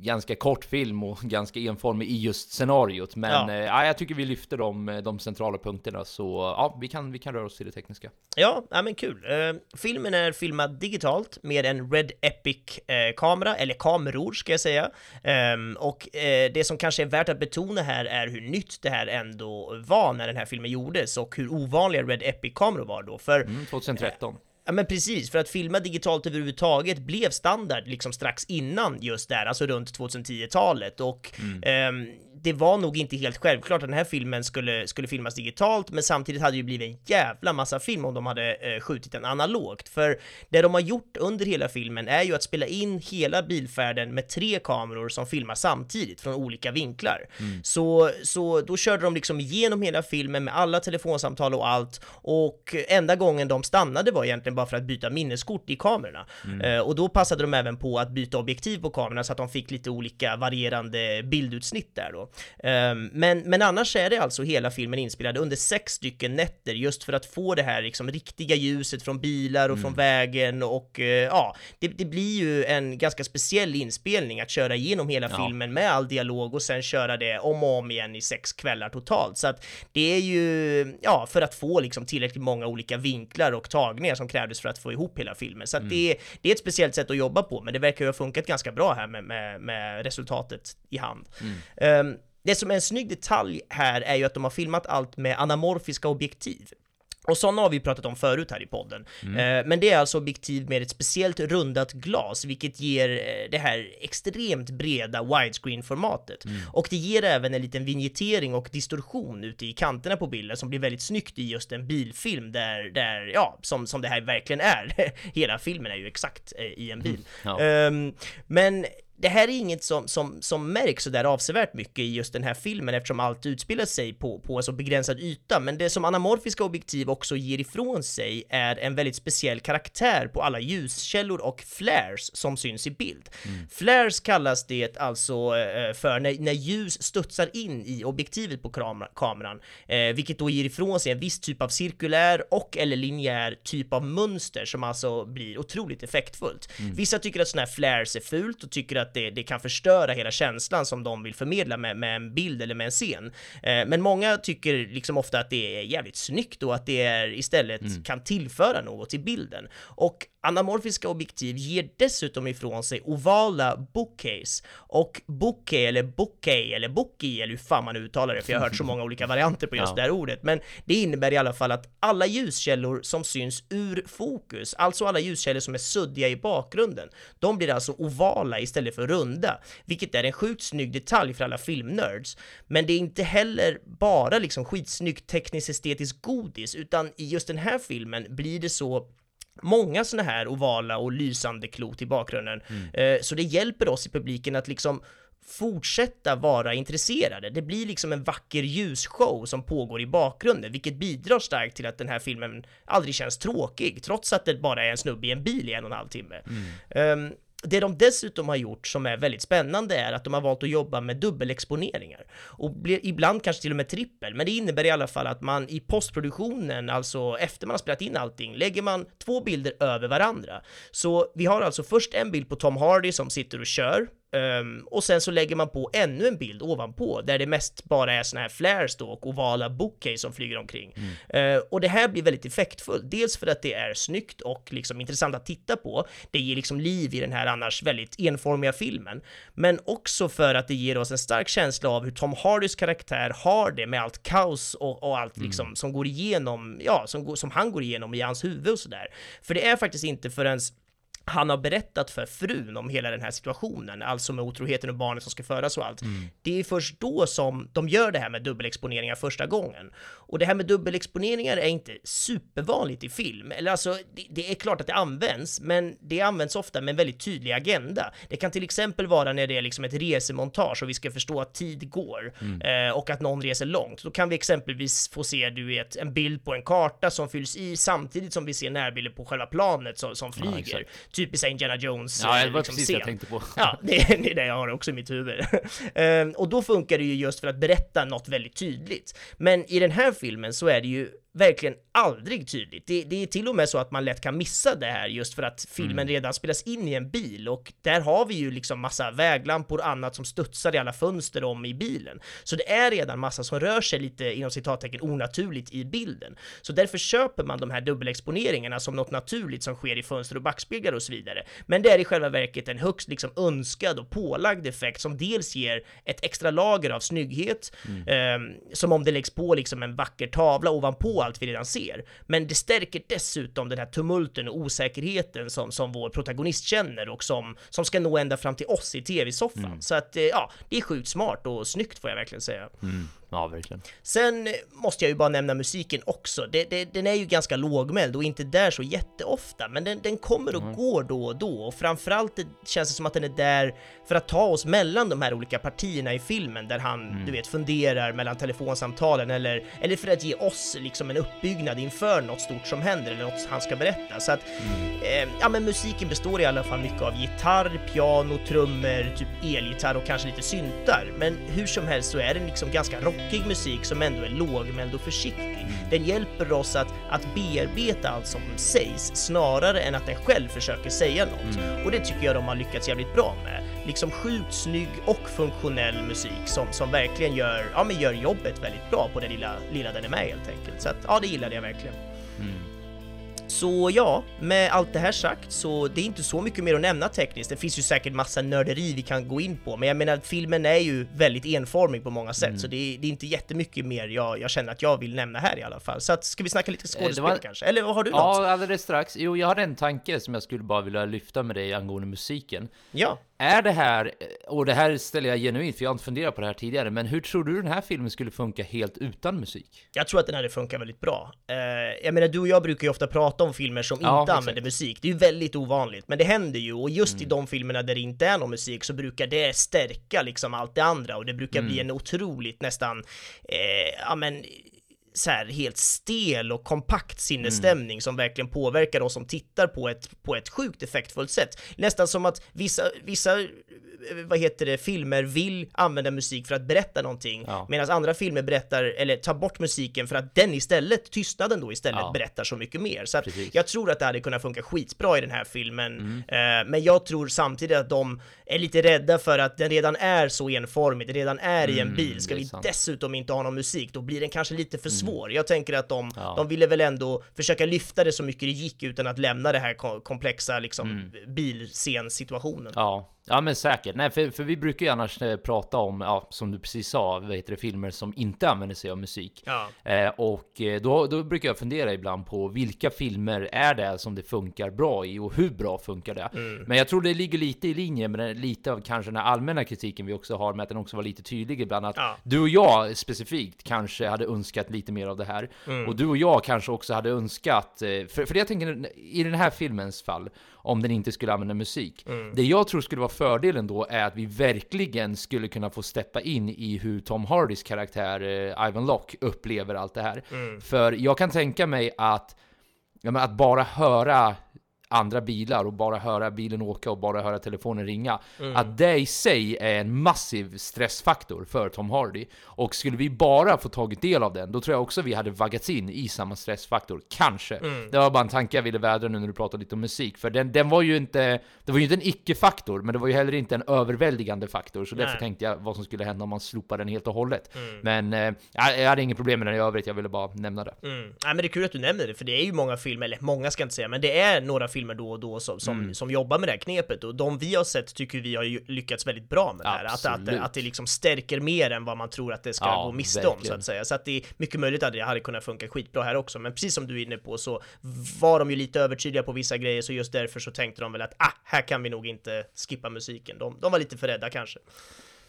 ganska kort film och ganska enformig i just scenariot, men Ja. ja, jag tycker vi lyfter de, de centrala punkterna, så ja, vi kan, vi kan röra oss till det tekniska. Ja, ja men kul. Eh, filmen är filmad digitalt med en Red Epic-kamera, eller kameror ska jag säga. Ehm, och eh, det som kanske är värt att betona här är hur nytt det här ändå var när den här filmen gjordes och hur ovanliga Red Epic-kameror var då. För Mm, 2013. Ja men precis, för att filma digitalt överhuvudtaget blev standard liksom strax innan just där, alltså runt 2010-talet och ehm, det var nog inte helt självklart att den här filmen skulle, skulle filmas digitalt, men samtidigt hade det ju blivit en jävla massa film om de hade eh, skjutit den analogt. För det de har gjort under hela filmen är ju att spela in hela bilfärden med tre kameror som filmar samtidigt från olika vinklar. Så, så då körde de liksom igenom hela filmen med alla telefonsamtal och allt och enda gången de stannade var egentligen bara för att byta minneskort i kamerorna. Eh, och då passade de även på att byta objektiv på kamerorna så att de fick lite olika varierande bildutsnitt där då. Ehm, men, men annars är det alltså hela filmen inspelad under sex stycken nätter just för att få det här liksom riktiga ljuset från bilar och från vägen och eh, ja, det, det blir ju en ganska speciell inspelning att köra igenom hela Ja. filmen med all dialog och sen köra det om och om igen i sex kvällar totalt. Så att det är ju, ja, för att få liksom tillräckligt många olika vinklar och tagningar som krävdes för att få ihop hela filmen. Så att det, det är ett speciellt sätt att jobba på, men det verkar ju ha funkat ganska bra här med, med, med resultatet i hand. Ehm, det som är en snygg detalj här är ju att de har filmat allt med anamorfiska objektiv. Och sådana har vi pratat om förut här i podden. Eh, men det är alltså objektiv med ett speciellt rundat glas, vilket ger eh, det här extremt breda widescreen-formatet. Och det ger även en liten vignettering och distorsion ute i kanterna på bilden som blir väldigt snyggt i just en bilfilm där, där ja, som, som det här verkligen är. (laughs) Hela filmen är ju exakt eh, i en bil. Ja. Ehm, men det här är inget som, som, som märks sådär avsevärt mycket i just den här filmen eftersom allt utspelar sig på, på en så begränsad yta. Men det som anamorfiska objektiv också ger ifrån sig är en väldigt speciell karaktär på alla ljuskällor och flares som syns i bild. Mm. Flares kallas det alltså eh, för när, när ljus studsar in i objektivet på kamera, kameran, eh, vilket då ger ifrån sig en viss typ av cirkulär och eller linjär typ av mönster som alltså blir otroligt effektfullt. Mm. Vissa tycker att sådana här flares är fult och tycker att det, det kan förstöra hela känslan som de vill förmedla med, med en bild eller med en scen. Eh, men många tycker liksom ofta att det är jävligt snyggt och att det är istället mm. kan tillföra något till bilden. Och Anamorfiska objektiv ger dessutom ifrån sig ovala bookcase och bokeh eller bokeh eller bookie eller hur fan man uttalar det för jag har hört så (laughs) många olika varianter på just ja. det här ordet men det innebär i alla fall att alla ljuskällor som syns ur fokus, alltså alla ljuskällor som är suddiga i bakgrunden, de blir alltså ovala istället för runda, vilket är en sjukt snygg detalj för alla filmnerds. Men det är inte heller bara liksom skitsnyggt tekniskt estetiskt godis, utan i just den här filmen blir det så många sådana här ovala och lysande klot i bakgrunden. Mm. Eh, så det hjälper oss i publiken att liksom fortsätta vara intresserade. Det blir liksom en vacker ljusshow som pågår i bakgrunden, vilket bidrar starkt till att den här filmen aldrig känns tråkig, trots att det bara är en snubbe i en bil i en och en halv timme. Mm. Um, det de dessutom har gjort som är väldigt spännande är att de har valt att jobba med dubbelexponeringar och ibland kanske till och med trippel, men det innebär i alla fall att man i postproduktionen, alltså efter man har spelat in allting, lägger man två bilder över varandra. Så vi har alltså först en bild på Tom Hardy som sitter och kör Um, och sen så lägger man på ännu en bild ovanpå där det mest bara är såna här flares då och ovala bouquet som flyger omkring. Mm. Uh, och det här blir väldigt effektfullt, dels för att det är snyggt och liksom intressant att titta på. Det ger liksom liv i den här annars väldigt enformiga filmen, men också för att det ger oss en stark känsla av hur Tom Hardys karaktär har det med allt kaos och, och allt mm. liksom som går igenom, ja, som, som han går igenom i hans huvud och sådär. För det är faktiskt inte förrän han har berättat för frun om hela den här situationen, alltså med otroheten och barnet som ska födas och allt. Mm. Det är först då som de gör det här med dubbelexponeringar första gången. Och det här med dubbelexponeringar är inte supervanligt i film, eller alltså det, det, är klart att det används, men det används ofta med en väldigt tydlig agenda. Det kan till exempel vara när det är liksom ett resemontage och vi ska förstå att tid går mm. eh, och att någon reser långt. Då kan vi exempelvis få se, du vet, en bild på en karta som fylls i samtidigt som vi ser närbilder på själva planet som, som flyger. Ja, typiska Indiana Jones Ja, det var liksom, precis scen. jag tänkte på. (laughs) Ja, det är, det är det jag har också i mitt huvud. um, (laughs) och då funkar det ju just för att berätta något väldigt tydligt. Men i den här filmen så är det ju verkligen aldrig tydligt. Det, det, är till och med så att man lätt kan missa det här just för att filmen mm. redan spelas in i en bil och där har vi ju liksom massa väglampor och annat som studsar i alla fönster om i bilen. Så det är redan massa som rör sig lite inom citattecken onaturligt i bilden. Så därför köper man de här dubbelexponeringarna som något naturligt som sker i fönster och backspeglar och så vidare. Men det är i själva verket en högst liksom önskad och pålagd effekt som dels ger ett extra lager av snygghet, mm. eh, som om det läggs på liksom en vacker tavla ovanpå allt vi redan ser. Men det stärker dessutom den här tumulten och osäkerheten som, som vår protagonist känner och som, som ska nå ända fram till oss i tv-soffan. Mm. Så att, eh, ja, det är sjukt smart och snyggt får jag verkligen säga. Mm. Ja, verkligen. Sen måste jag ju bara nämna musiken också. Det, det, den är ju ganska lågmäld och inte där så jätteofta, men den, den kommer och mm. går då och då och framförallt det känns det som att den är där för att ta oss mellan de här olika partierna i filmen där han, mm. du vet, funderar mellan telefonsamtalen eller, eller för att ge oss liksom en uppbyggnad inför något stort som händer eller något han ska berätta. Så att, mm. eh, ja men musiken består i alla fall mycket av gitarr, piano, trummor, typ elgitarr och kanske lite syntar. Men hur som helst så är den liksom ganska rock rockig musik som ändå är lågmäld och försiktig. Den hjälper oss att, att bearbeta allt som sägs snarare än att den själv försöker säga något. Mm. Och det tycker jag de har lyckats jävligt bra med. Liksom sjukt snygg och funktionell musik som, som verkligen gör, ja, men gör jobbet väldigt bra på det lilla, lilla den är med helt enkelt. Så att, ja, det gillade jag verkligen. Mm. Så ja, med allt det här sagt så det är inte så mycket mer att nämna tekniskt. Det finns ju säkert massa nörderi vi kan gå in på, men jag menar filmen är ju väldigt enformig på många sätt, mm. så det är, det är, inte jättemycket mer jag, jag känner att jag vill nämna här i alla fall. Så att, ska vi snacka lite skådespel var... kanske? Eller har du Ja, något? alldeles strax. Jo, jag har en tanke som jag skulle bara vilja lyfta med dig angående musiken. Ja. Är det här, och det här ställer jag genuint för jag har inte funderat på det här tidigare, men hur tror du den här filmen skulle funka helt utan musik? Jag tror att den hade funkat väldigt bra. Eh, jag menar, du och jag brukar ju ofta prata om filmer som Ja, inte exakt. använder musik. Det är ju väldigt ovanligt, men det händer ju och just Mm. i de filmerna där det inte är någon musik så brukar det stärka liksom allt det andra och det brukar bli Mm. en otroligt nästan, eh, ja men så här helt stel och kompakt sinnesstämning som verkligen påverkar oss som tittar på ett, på ett sjukt effektfullt sätt. Nästan som att vissa, vissa eh, vad heter det, filmer vill använda musik för att berätta någonting Ja. medan andra filmer berättar, eller tar bort musiken för att den istället, tystnaden då istället Ja. berättar så mycket mer. Så att Precis. Mm. jag tror att det hade kunnat funka skitbra i den här filmen, eh, men jag tror samtidigt att de är lite rädda för att den redan är så enformig, den redan är i en Mm, bil. Ska vi sant. dessutom inte ha någon musik, då blir den kanske lite för svår. Jag tänker att de, Ja. de ville väl ändå försöka lyfta det så mycket det gick utan att lämna det här ko- komplexa liksom Mm. bilscensituationen. Ja, ja men säkert. Nej, för, för vi brukar ju annars eh, prata om, ja, som du precis sa, vad heter det, filmer som inte använder sig av musik. Ja. Eh, och eh, då, då brukar jag fundera ibland på vilka filmer är det som det funkar bra i och hur bra funkar det? Mm. Men jag tror det ligger lite i linje med den, lite av kanske den här allmänna kritiken vi också har med att den också var lite tydlig ibland att Ja. du och jag specifikt kanske hade önskat lite mer av det här Mm. och du och jag kanske också hade önskat eh, för, för det jag tänker i den här filmens fall om den inte skulle använda musik. Mm. Det jag tror skulle vara fördelen då är att vi verkligen skulle kunna få steppa in i hur Tom Hardys karaktär eh, Ivan Locke upplever allt det här. Mm. För jag kan tänka mig att, ja, att bara höra andra bilar och bara höra bilen åka och bara höra telefonen ringa. Mm. Att det i sig är en massiv stressfaktor för Tom Hardy. Och skulle vi bara få tagit del av den, då tror jag också vi hade vaggats in i samma stressfaktor. Kanske. Mm. Det var bara en tanke jag ville vädra nu när du pratade lite om musik. För den, den var ju inte, det var ju inte en icke-faktor, men det var ju heller inte en överväldigande faktor. Så därför Nej. tänkte jag vad som skulle hända om man slopade den helt och hållet. Mm. Men eh, jag, hade inget problem med den i övrigt, jag ville bara nämna det. Mm. Nej, men det är kul att du nämner det, för det är ju många filmer, eller många ska jag inte säga, men det är några filmer då och då som, som, Mm. som jobbar med det här knepet och de vi har sett tycker vi har lyckats väldigt bra med det här. Att, att, att det liksom stärker mer än vad man tror att det ska Ja, gå miste om så verkligen. att säga. Så att det är mycket möjligt att det hade kunnat funka skitbra här också, men precis som du är inne på så var de ju lite övertydliga på vissa grejer, så just därför så tänkte de väl att ah, här kan vi nog inte skippa musiken. De, de var lite för rädda kanske.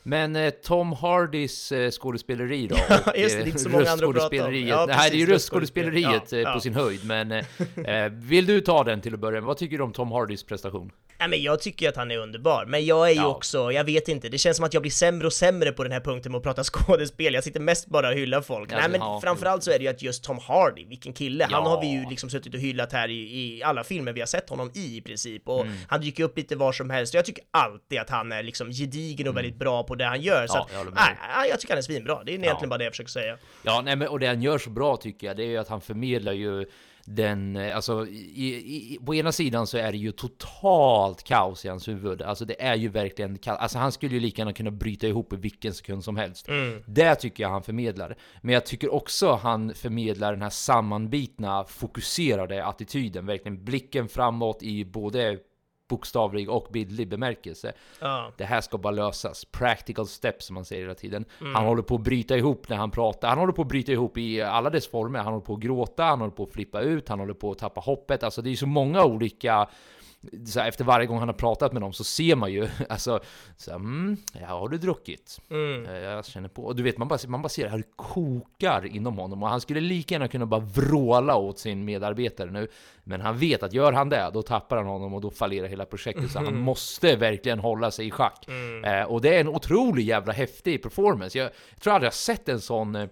Men eh, Tom Hardys eh, skådespeleri då? (laughs) Ja, just det, det är inte så många andra att prata om. röstskådespeleriet. Ja, Nej, det är ju röstskådespeleriet röstskådespel. eh, Ja, på sin höjd. Men (laughs) vill du ta den till att börja med? Vad tycker du om Tom Hardys prestation? Nej men jag tycker ju att han är underbar, men jag är ju Ja. också, jag vet inte, det känns som att jag blir sämre och sämre på den här punkten med att prata (laughs) skådespel, jag sitter mest bara och hyllar folk. Ja, Nej men ja. framförallt så är det ju att just Tom Hardy, vilken kille, han Ja. har vi ju liksom suttit och hyllat här i, i alla filmer vi har sett honom i i princip, och Mm. han dyker upp lite var som helst, jag tycker alltid att han är liksom gedigen och väldigt bra på det han gör, så Mm. Att, jag jag tycker han är svinbra, det är egentligen bara det jag försöker säga. Ja, nej, men, och det han gör så bra tycker jag, det är ju att han förmedlar ju den, eh, alltså i, i, på ena sidan så är det ju totalt kaos i hans huvud. Alltså det är ju verkligen kaos. Alltså han skulle ju lika gärna kunna bryta ihop i vilken sekund som helst. Mm. Det tycker jag han förmedlar. Men jag tycker också han förmedlar den här sammanbitna, fokuserade attityden. Verkligen blicken framåt i både bokstavlig och bildlig bemärkelse. Ja. Det här ska bara lösas. Practical steps som man säger hela tiden. Mm. Han håller på att bryta ihop när han pratar. Han håller på att bryta ihop i alla dess former. Han håller på att gråta, han håller på att flippa ut, han håller på att tappa hoppet. Alltså det är så många olika så här, efter varje gång han har pratat med dem så ser man ju (laughs) alltså så här, mm, ja, har du druckit? Mm. Jag känner på, och du vet man bara, man bara ser det kokar inom honom och han skulle lika gärna kunna bara vråla åt sin medarbetare nu. Men han vet att gör han det, då tappar han honom och då fallerar hela projektet. Så han måste verkligen hålla sig i schack. Eh, och det är en otrolig jävla häftig performance. Jag, jag tror aldrig jag sett en sån, eh,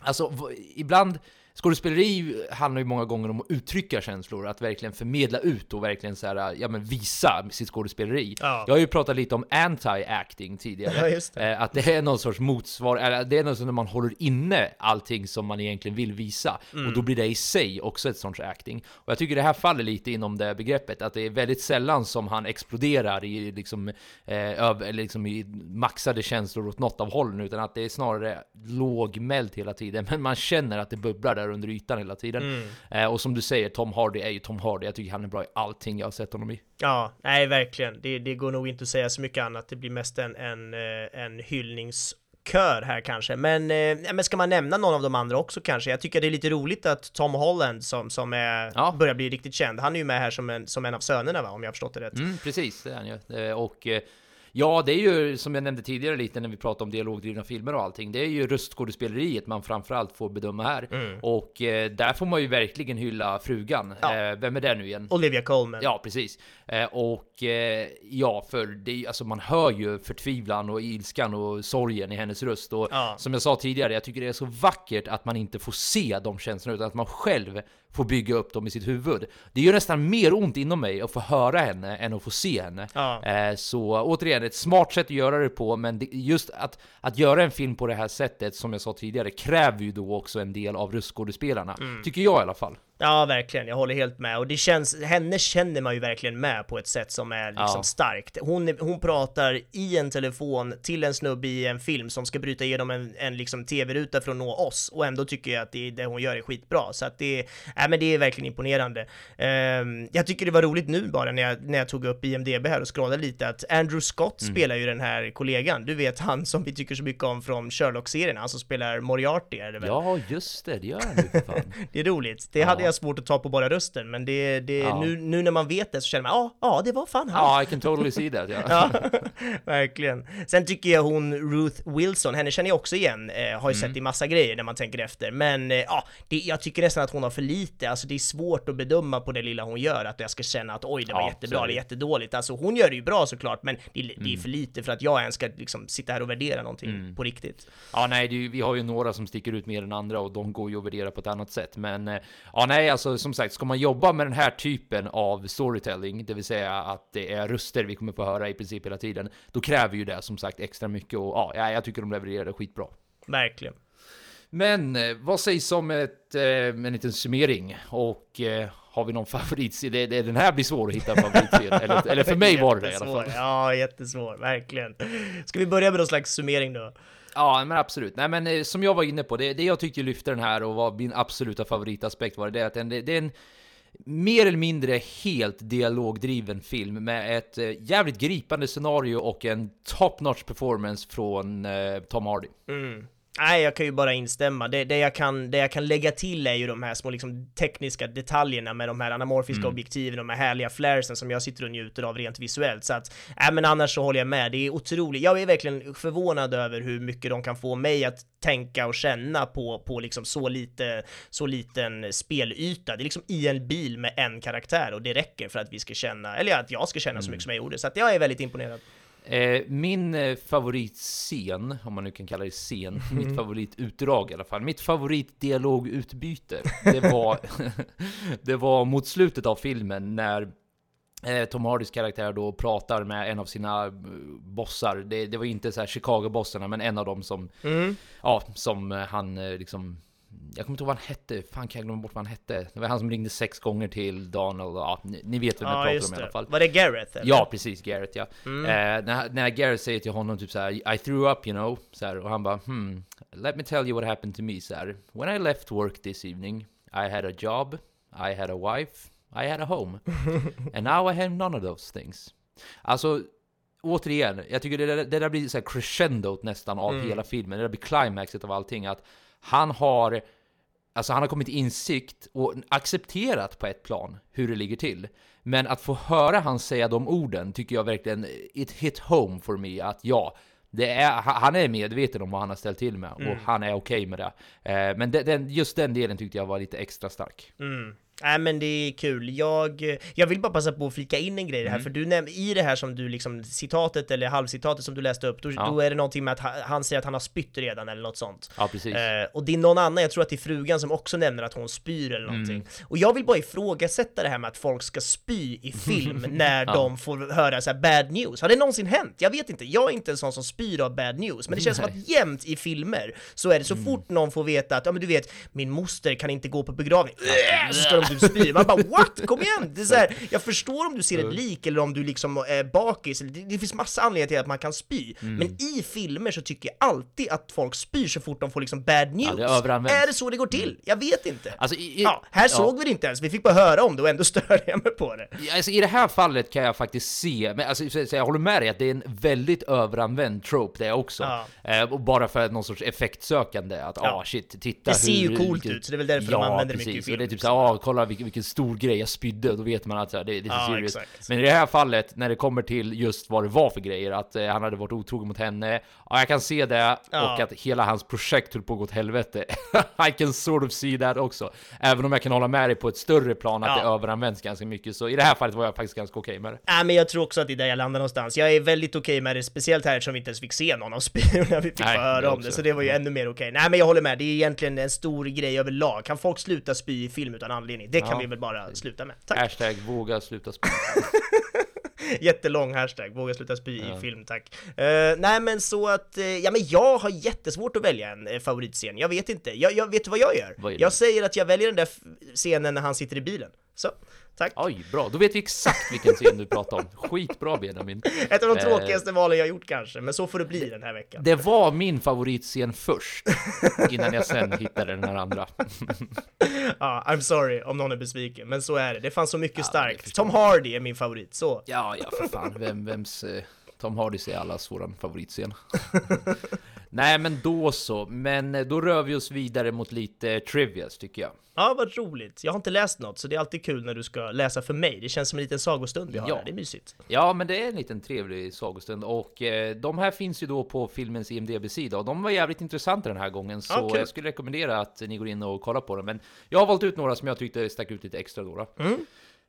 alltså ibland Skådespeleri handlar ju många gånger om att uttrycka känslor, att verkligen förmedla ut och verkligen så här, ja men visa sitt skådespeleri. Ja. Jag har ju pratat lite om anti-acting tidigare. (laughs) Ja, just det. Eh, Att det är någon sorts motsvar, eller det är något som när man håller inne allting som man egentligen vill visa. Mm. Och då blir det i sig också ett sorts acting. Och jag tycker det här faller lite inom det begreppet, att det är väldigt sällan som han exploderar i liksom, eh, över, eller liksom i maxade känslor åt något av hållen, utan att det är snarare lågmält hela tiden. Men man känner att det bubblar där under ytan hela tiden. Mm. Eh, och som du säger, Tom Hardy är ju Tom Hardy. Jag tycker han är bra i allting jag har sett honom i. Ja, nej verkligen. Det, det går nog inte att säga så mycket annat. Det blir mest en, en, eh, en hyllningskör här kanske. Men, eh, men ska man nämna någon av de andra också kanske? Jag tycker det är lite roligt att Tom Holland som, som är, Ja. börjar bli riktigt känd, han är ju med här som en, som en av sönerna va, om jag har förstått det rätt. Mm, precis, det är han ju. Eh, Och eh, Ja, det är ju som jag nämnde tidigare lite när vi pratade om dialogdrivna filmer och allting. Det är ju röstskådespeleriet man framförallt får bedöma här. Mm. Och eh, där får man ju verkligen hylla frugan. Ja. Eh, vem är det nu igen? Olivia Colman. Ja, precis. Eh, och eh, ja, för det, alltså man hör ju förtvivlan och ilskan och sorgen i hennes röst. Och Ja. som jag sa tidigare, jag tycker det är så vackert att man inte får se de känslorna, utan att man själv får bygga upp dem i sitt huvud. Det gör nästan mer ont inom mig att få höra henne än att få se henne. Ja. Eh, så återigen, ett smart sätt att göra det på, men det, just att, att göra en film på det här sättet, som jag sa tidigare, kräver ju då också en del av röstskådespelarna. Mm. Tycker jag i alla fall. Ja, verkligen. Jag håller helt med. Och det känns, henne känner man ju verkligen med på ett sätt som är liksom Ja. starkt. Hon, hon pratar i en telefon till en snubbe i en film som ska bryta igenom en, en liksom tv-ruta för att nå oss. Och ändå tycker jag att det, det hon gör är skitbra. Så att det, äh, men det är verkligen imponerande. Ehm, jag tycker det var roligt nu bara när jag, när jag tog upp IMDB här och scrollade lite att Andrew Scott Mm. spelar ju den här kollegan. Du vet han som vi tycker så mycket om från Sherlock-serien, han som spelar Moriarty är det väl? Ja, just det, det gör han ju för fan. (laughs) Det är roligt. Det Ja. hade jag svårt att ta på bara rösten, men det, det, Ja. nu, nu när man vet det så känner man, ja, ja, det var fan han. Ja, I can totally see that. Ja. (laughs) Ja, verkligen. Sen tycker jag hon Ruth Wilson, henne känner jag också igen, eh, har ju Mm. sett i massa grejer när man tänker efter, men eh, ja, det, jag tycker nästan att hon har för lite, alltså det är svårt att bedöma på det lilla hon gör, att jag ska känna att oj, det var Ja, jättebra är eller jättedåligt. Alltså hon gör det ju bra såklart, men det, är- det Mm. är för lite för att jag ens ska liksom sitta här och värdera någonting på riktigt. Ja, nej, det vi har ju några som sticker ut mer än andra och de går ju att värdera på ett annat sätt. Men eh, ja, nej, alltså som sagt, ska man jobba med den här typen av storytelling, det vill säga att det är röster vi kommer få höra i princip hela tiden, då kräver ju det som sagt extra mycket och ja, ja, jag tycker de levererar det skitbra. Verkligen. Men eh, vad sägs om ett, eh, en liten summering? Och eh, har vi någon det, den här blir svår att hitta en favoritscen. eller, eller för mig var det det i alla fall. (laughs) Ja, jättesvår, verkligen. Ska vi börja med någon slags summering då? Ja, men absolut. Nej, men eh, som jag var inne på, det, det jag tyckte lyfte den här och var min absoluta favoritaspekt var det att den, det, det är en mer eller mindre helt dialogdriven film med ett eh, jävligt gripande scenario och en top notch performance från eh, Tom Hardy. Mm. Nej, jag kan ju bara instämma. Det, det, jag kan, det jag kan lägga till är ju de här små liksom, tekniska detaljerna med de här anamorfiska Mm. objektiven, de här härliga flaresen som jag sitter och njuter av rent visuellt. Så att, nej men annars så håller jag med. Det är otroligt. Jag är verkligen förvånad över hur mycket de kan få mig att tänka och känna på, på liksom så lite, så liten spelyta. Det är liksom i en bil med en karaktär och det räcker för att vi ska känna, eller att jag ska känna så mycket som jag gjorde. Så att jag är väldigt imponerad. Eh, min eh, favoritscen, om man nu kan kalla det scen, mitt favoritutdrag i alla fall, mitt favoritdialogutbyte, det var, (laughs) det var mot slutet av filmen när eh, Tom Hardys karaktär då pratar med en av sina bossar. Det, det var inte så här Chicago-bossarna, men en av dem som, Mm. ja, som han liksom jag kommer inte ihåg vad han hette, fan kan jag glömma bort vad han hette? Det var han som ringde sex gånger till Donald, ja, ni, ni vet vem jag Ja, pratar om i alla fall. Var det Gareth? Eller? Ja, precis, Garrett ja. Mm. Eh, när, när Garrett säger till honom typ så här, I threw up you know, så här, och han bara hmm, let me tell you what happened to me så här. When I left work this evening, I had a job, I had a wife, I had a home. (laughs) And now I have none of those things. Alltså, återigen, jag tycker det där, det där blir så här crescendot nästan av Mm. hela filmen. Det där blir climaxet av allting. Att han har, alltså han har kommit till insikt och accepterat på ett plan hur det ligger till. Men att få höra han säga de orden tycker jag verkligen, it hit home for me. Att ja, det är, ha- han är medveten om vad han har ställt till med och Mm. han är okej med det. Eh, men de, den, just den delen tyckte jag var lite extra stark. Mm. Nej men det är kul. Jag, jag vill bara passa på att flika in en grej i det här, Mm. för du näm- i det här som du liksom, citatet eller halvcitatet som du läste upp, då, Ja. då är det någonting med att ha- han säger att han har spytt redan eller något sånt. Ja, precis. Eh, och det är någon annan, jag tror att det är frugan som också nämner att hon spyr eller någonting. Mm. Och jag vill bara ifrågasätta det här med att folk ska spy i (laughs) film när Ja. de får höra så bad news. Har det någonsin hänt? Jag vet inte, jag är inte en sån som spyr av bad news, men det känns som Nej. att jämt i filmer så är det så fort någon får veta att, ja men du vet, min moster kan inte gå på begravning, äh, så ska de typ spy. Man bara what? Kom igen! Det är så här, jag förstår om du ser ett lik eller om du liksom är bakis, eller det, det finns massa anledningar till att man kan spy, Mm. men i filmer så tycker jag alltid att folk spyr så fort de får liksom bad news. det är det så det går till? Jag vet inte. Alltså, i, i, Ja, här såg vi det inte ens, vi fick bara höra om det och ändå (laughs) störde jag mig på det. Ja, Alltså, I det här fallet kan jag faktiskt se, men alltså, så, så jag håller med dig att det är en väldigt överanvänd trope det också. Ja. Eh, och bara för någon sorts effektsökande, att Ja. ah shit, titta Det ser ju hur, coolt ut, så det är väl därför de använder det precis. mycket i Och det är film, typ såhär, ah, kolla vilken, vilken stor grej jag spydde, då vet man att så här, det, det är Ja, serious. exakt. Men i det här fallet, när det kommer till just vad det var för grejer, att eh, han hade varit otrogen mot henne, ja, jag kan se det, Ja. och att hela hans projekt höll på att gå åt helvete. (laughs) I can sort of see that också. Även om jag kan hålla med dig på ett större plan att Ja. det överanvänds ganska mycket, så i det här fallet var jag faktiskt ganska okej med det. Nej, men jag tror också att det är där jag landar någonstans. Jag är väldigt okej med det, speciellt här eftersom vi inte ens fick se någon av spelorna, (laughs) vi fick Nej, bara höra om det, så det var ju ännu mer okej. Nej, men jag håller med, det är egentligen en stor grej överlag. Kan folk sluta spy i film utan anledning? Det kan Ja. vi väl bara sluta med. Tack! Hashtag våga sluta spela. (laughs) Jättelång hashtag, våga sluta spy Ja. i film, tack. Eh, nej men så att, eh, ja men jag har jättesvårt att välja en uh, favoritscen, jag vet inte. Jag, jag vet vad jag gör? Vad jag säger att jag väljer den där scenen när han sitter i bilen. Så, tack. Oj, bra. Då vet vi exakt vilken scen du pratar om. Skitbra Benjamin. Ett av de Eh, tråkigaste valen jag gjort kanske, men så får det bli den här veckan. Det var min favoritscen först, innan jag sen hittade den här andra. (laughs) Ja, I'm sorry om någon är besviken, men så är det. Det fanns så mycket Ja, starkt. Tom Hardy är min favorit, så. Ja, ja, för fan. Vem, vems... Eh, Tom Hardy är allas våran favoritscen. (laughs) Nej, men då så. Men eh, då rör vi oss vidare mot lite trivias, tycker jag. Ja, vad roligt. Jag har inte läst något, så det är alltid kul när du ska läsa för mig. Det känns som en liten sagostund vi har Ja. här. Det är mysigt. Ja, men det är en liten trevlig sagostund och eh, de här finns ju då på filmens IMDB-sida och de var jävligt intressanta den här gången så Ja, jag skulle rekommendera att ni går in och kollar på dem. Men jag har valt ut några som jag tyckte stack ut lite extra då. då. Mm.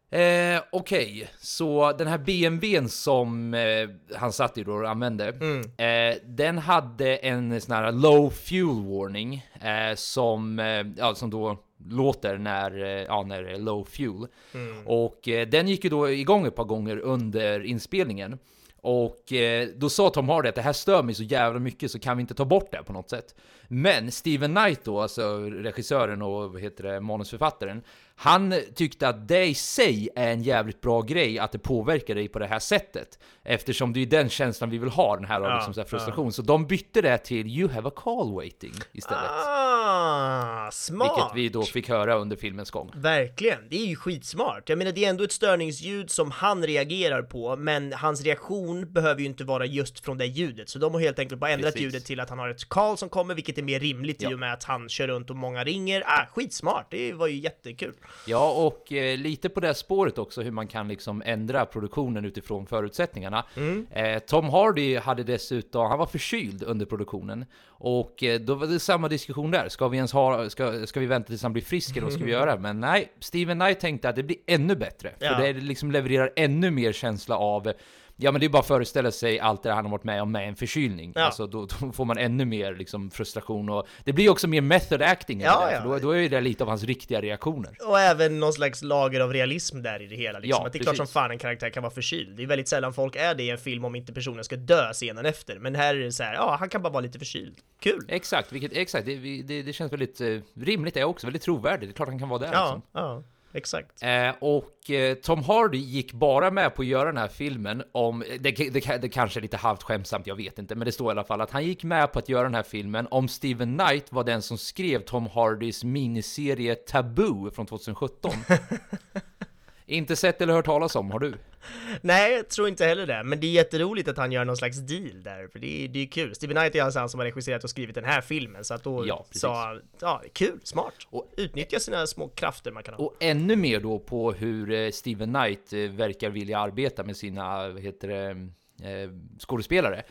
Eh, Okej, så den här BMWn som eh, han satt i då och använde, Mm. eh, den hade en sån här low fuel warning eh, som, eh, ja, som då låter när, eh, ja, när det är low fuel. Mm. Och eh, den gick ju då igång ett par gånger under inspelningen. Och då sa Tom Hardy att det här stör mig så jävla mycket så kan vi inte ta bort det på något sätt. Men Steven Knight då, alltså regissören och vad heter det, manusförfattaren, han tyckte att det i sig är en jävligt bra grej att det påverkar dig på det här sättet. Eftersom det är den känslan vi vill ha, den här, Ja, liksom så här frustration. Så de bytte det till “You have a call waiting” istället. Ah, smart! Vilket vi då fick höra under filmens gång. Verkligen, det är ju skitsmart. Jag menar, det är ändå ett störningsljud som han reagerar på, men hans reaktion behöver ju inte vara just från det ljudet, så de har helt enkelt bara ändrat Precis. ljudet till att han har ett call som kommer, vilket är mer rimligt i Ja. och med att han kör runt och många ringer. Ah, skitsmart! Det var ju jättekul. Ja, och eh, lite på det spåret också hur man kan liksom ändra produktionen utifrån förutsättningarna. Eh, Tom Hardy hade dessutom, han var förkyld under produktionen och eh, då var det samma diskussion där. Ska vi ens ha, ska, ska vi vänta tills han blir frisk eller vad ska vi (laughs) göra? Men nej, Steven Knight tänkte att det blir ännu bättre. För Ja. det liksom levererar ännu mer känsla av Ja men det är bara att föreställa sig allt det han har varit med om med en förkylning. Ja. Alltså då, då får man ännu mer liksom frustration och det blir också mer method acting. Ja, där, ja. Då, då är det lite av hans riktiga reaktioner. Och även någon slags lager av realism där i det hela liksom. Ja, att det är klart som precis. fan en karaktär kan vara förkyld. Det är väldigt sällan folk är det i en film om inte personen ska dö scenen efter. Men här är det så här, ja han kan bara vara lite förkyld. Kul! Exakt, vilket, exakt. Det, det, det känns väldigt eh, rimligt det också, väldigt trovärdigt. Det är klart han kan vara där. Ja, Liksom. ja, exakt. Eh, och eh, Tom Hardy gick bara med på att göra den här filmen om, det, det, det kanske är lite halvt skämtsamt, jag vet inte, men det står i alla fall att han gick med på att göra den här filmen om Steven Knight var den som skrev Tom Hardys miniserie Taboo från 2017. (laughs) inte sett eller hört talas om, har du? (laughs) Nej, jag tror inte heller det, men det är jätteroligt att han gör någon slags deal där, för det är, det är kul. Steven Knight är alltså han som har regisserat och skrivit den här filmen, så att då Ja, sa han, ja, kul, smart. Och- Och utnyttja sina små krafter man kan ha. Och ännu mer då på hur eh, Steven Knight eh, verkar vilja arbeta med sina, vad heter det, eh, skådespelare.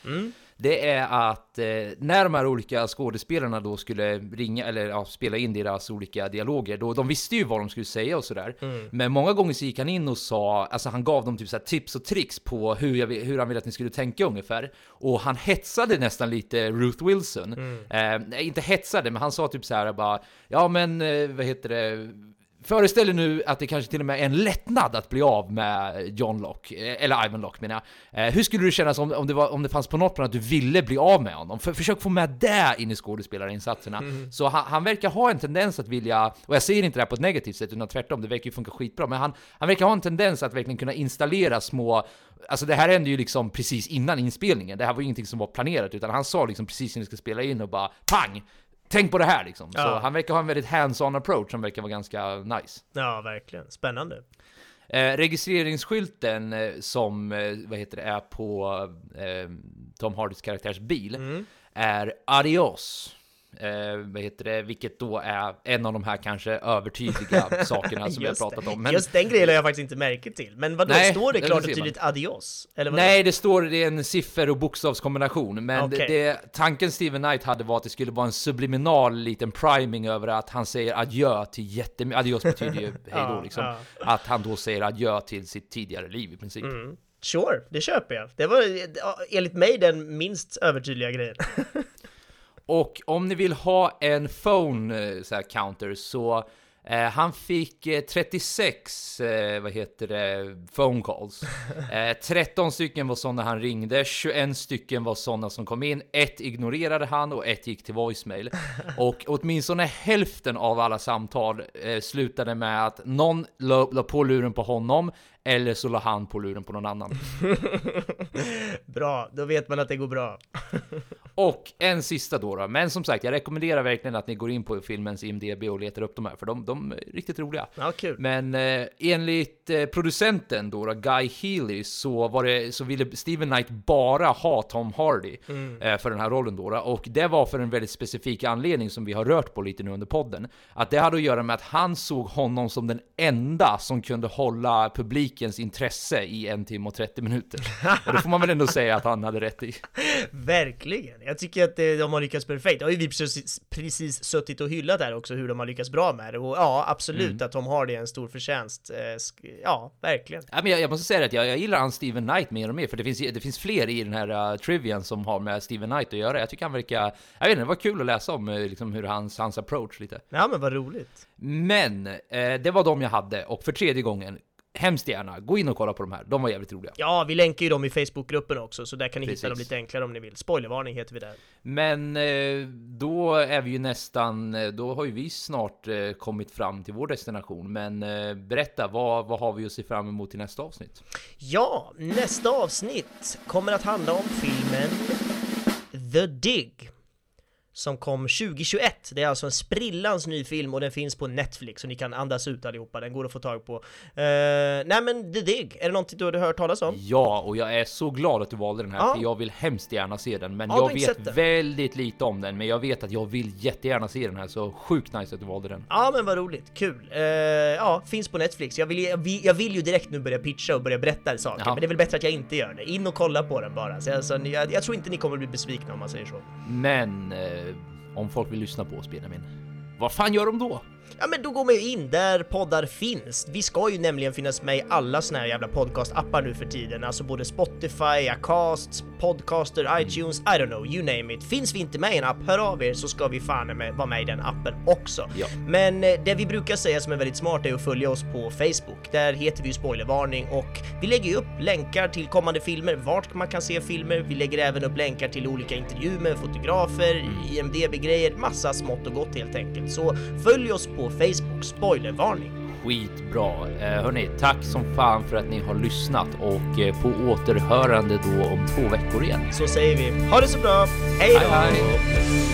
Det är att eh, när de här olika skådespelarna då skulle ringa, eller ja, spela in deras olika dialoger, då de visste ju vad de skulle säga och sådär. Men många gånger så gick han in och sa, alltså han gav dem typ så här tips och tricks på hur, jag, vill- hur han ville att ni skulle tänka ungefär. Och han hetsade nästan lite Ruth Wilson. Eh, nej, inte hetsade, men han sa typ så här bara, ja men eh, vad heter det, Föreställ er nu att det kanske till och med är en lättnad att bli av med John Locke, eh, eller Ivan Locke menar jag. Eh, hur skulle du känna om, om, det var, om det fanns på något plan att du ville bli av med honom? För, försök få med det in i skådespelarinsatserna. Så han, han verkar ha en tendens att vilja, och jag säger inte det här på ett negativt sätt utan tvärtom, det verkar ju funka skitbra, men han, han verkar ha en tendens att verkligen kunna installera små Alltså det här hände ju liksom precis innan inspelningen, det här var ju ingenting som var planerat, utan han sa liksom precis när vi ska spela in och bara PANG! Tänk på det här liksom. Så Ja. han verkar ha en väldigt hands-on approach som verkar vara ganska nice. Ja, verkligen. Spännande. Eh, registreringsskylten eh, som eh, vad heter det, är på eh, Tom Hardys karaktärs bil är Adios. Eh, vad heter det, vilket då är en av de här kanske övertydliga (laughs) sakerna som vi har pratat om. Men... Just den grejen har jag faktiskt inte märke till. Men vad Nej, står det klart och tydligt adios? Eller vad Nej, det står det är en siffer och bokstavskombination, men Okej. det, tanken Steven Knight hade var att det skulle vara en subliminal liten priming över att han säger adjö till jättemycket, adios betyder ju (laughs) hej då Ja, liksom, ja. att han då säger adjö till sitt tidigare liv i princip. Mm. Sure, det köper jag. Det var ja, enligt mig den minst övertydliga grejen. (laughs) Och om ni vill ha en phone eh, så här, counter så eh, han fick eh, 36, eh, vad heter det, phone calls. (laughs) Eh, 13 stycken var sådana han ringde, 21 stycken var sådana som kom in, ett ignorerade han och ett gick till voicemail. (laughs) Och åtminstone hälften av alla samtal eh, slutade med att någon la, la på luren på honom eller så la han på luren på någon annan. (laughs) bra, då vet man att det går bra. Och en sista då, då. Men som sagt, jag rekommenderar verkligen att ni går in på filmens IMDB och letar upp de här, för de, de är riktigt roliga. Ja, kul. Men eh, enligt eh, producenten då, då, Guy Healy, så, var det, så ville Steven Knight bara ha Tom Hardy Mm. eh, för den här rollen då, då. Och det var för en väldigt specifik anledning som vi har rört på lite nu under podden. Att det hade att göra med att han såg honom som den enda som kunde hålla publikens intresse i en timme och 30 minuter. (laughs) Och det får man väl ändå säga att han hade rätt i. Verkligen! Jag tycker att eh, de har lyckats perfekt. Det har ju vi precis, precis suttit och hyllat här också hur de har lyckats bra med det. Och ja, absolut Mm. att de har det är en stor förtjänst. Eh, Ja, verkligen. Ja, men jag, jag måste säga att jag, jag gillar han Steven Knight mer och mer, för det finns, det finns fler i den här uh, trivian som har med Steven Knight att göra. Jag tycker han verkar, jag vet inte, det var kul att läsa om liksom, hur hans, hans approach lite. Ja, men vad roligt. Men, eh, det var de jag hade, och för tredje gången, hemskt gärna, gå in och kolla på de här, de var jävligt roliga. Ja, vi länkar ju dem i Facebookgruppen också, så där kan ni hitta dem Precis. lite enklare om ni vill. Spoilervarning heter vi där. Men eh, då är vi ju nästan, eh, då har ju vi snart eh, kommit fram till vår destination. Men berätta, vad, vad har vi att se fram emot i nästa avsnitt? Ja, nästa avsnitt kommer att handla om filmen The Dig som kom 2021. Det är alltså en sprillans ny film och den finns på Netflix så ni kan andas ut allihopa. Den går att få tag på. Uh, nej men The Dig, är det någonting du har hört talas om? Ja, och jag är så glad att du valde den här, Ja. för jag vill hemskt gärna se den. Men Ja, jag vet väldigt lite om den, men jag vet att jag vill jättegärna se den här, så sjukt nice att du valde den. Ja men vad roligt, kul! Eh, ja, finns på Netflix. Jag vill, jag, vill, jag vill ju direkt nu börja pitcha och börja berätta saker, Ja. men det är väl bättre att jag inte gör det. In och kolla på den bara. Så alltså, jag, jag tror inte ni kommer bli besvikna om man säger så. Men eh, om folk vill lyssna på oss, Benjamin, vad fan gör de då? Ja men då går man ju in där poddar finns. Vi ska ju nämligen finnas med i alla såna här jävla podcast-appar nu för tiden, alltså både Spotify, Acast, Podcaster, iTunes, I don't know, you name it. Finns vi inte med i en app, hör av er så ska vi fan med vara med i den appen också. Ja. Men eh, det vi brukar säga som är väldigt smart är att följa oss på Facebook. Där heter vi ju spoilervarning och vi lägger ju upp länkar till kommande filmer, vart man kan se filmer. Vi lägger även upp länkar till olika intervjuer med fotografer, IMDB-grejer, massa smått och gott helt enkelt. Så följ oss på Facebook, spoilervarning. Skitbra! Eh, hörni, tack som fan för att ni har lyssnat och eh, på återhörande då om två veckor igen. Så säger vi, ha det så bra, hej då! Hej, hej.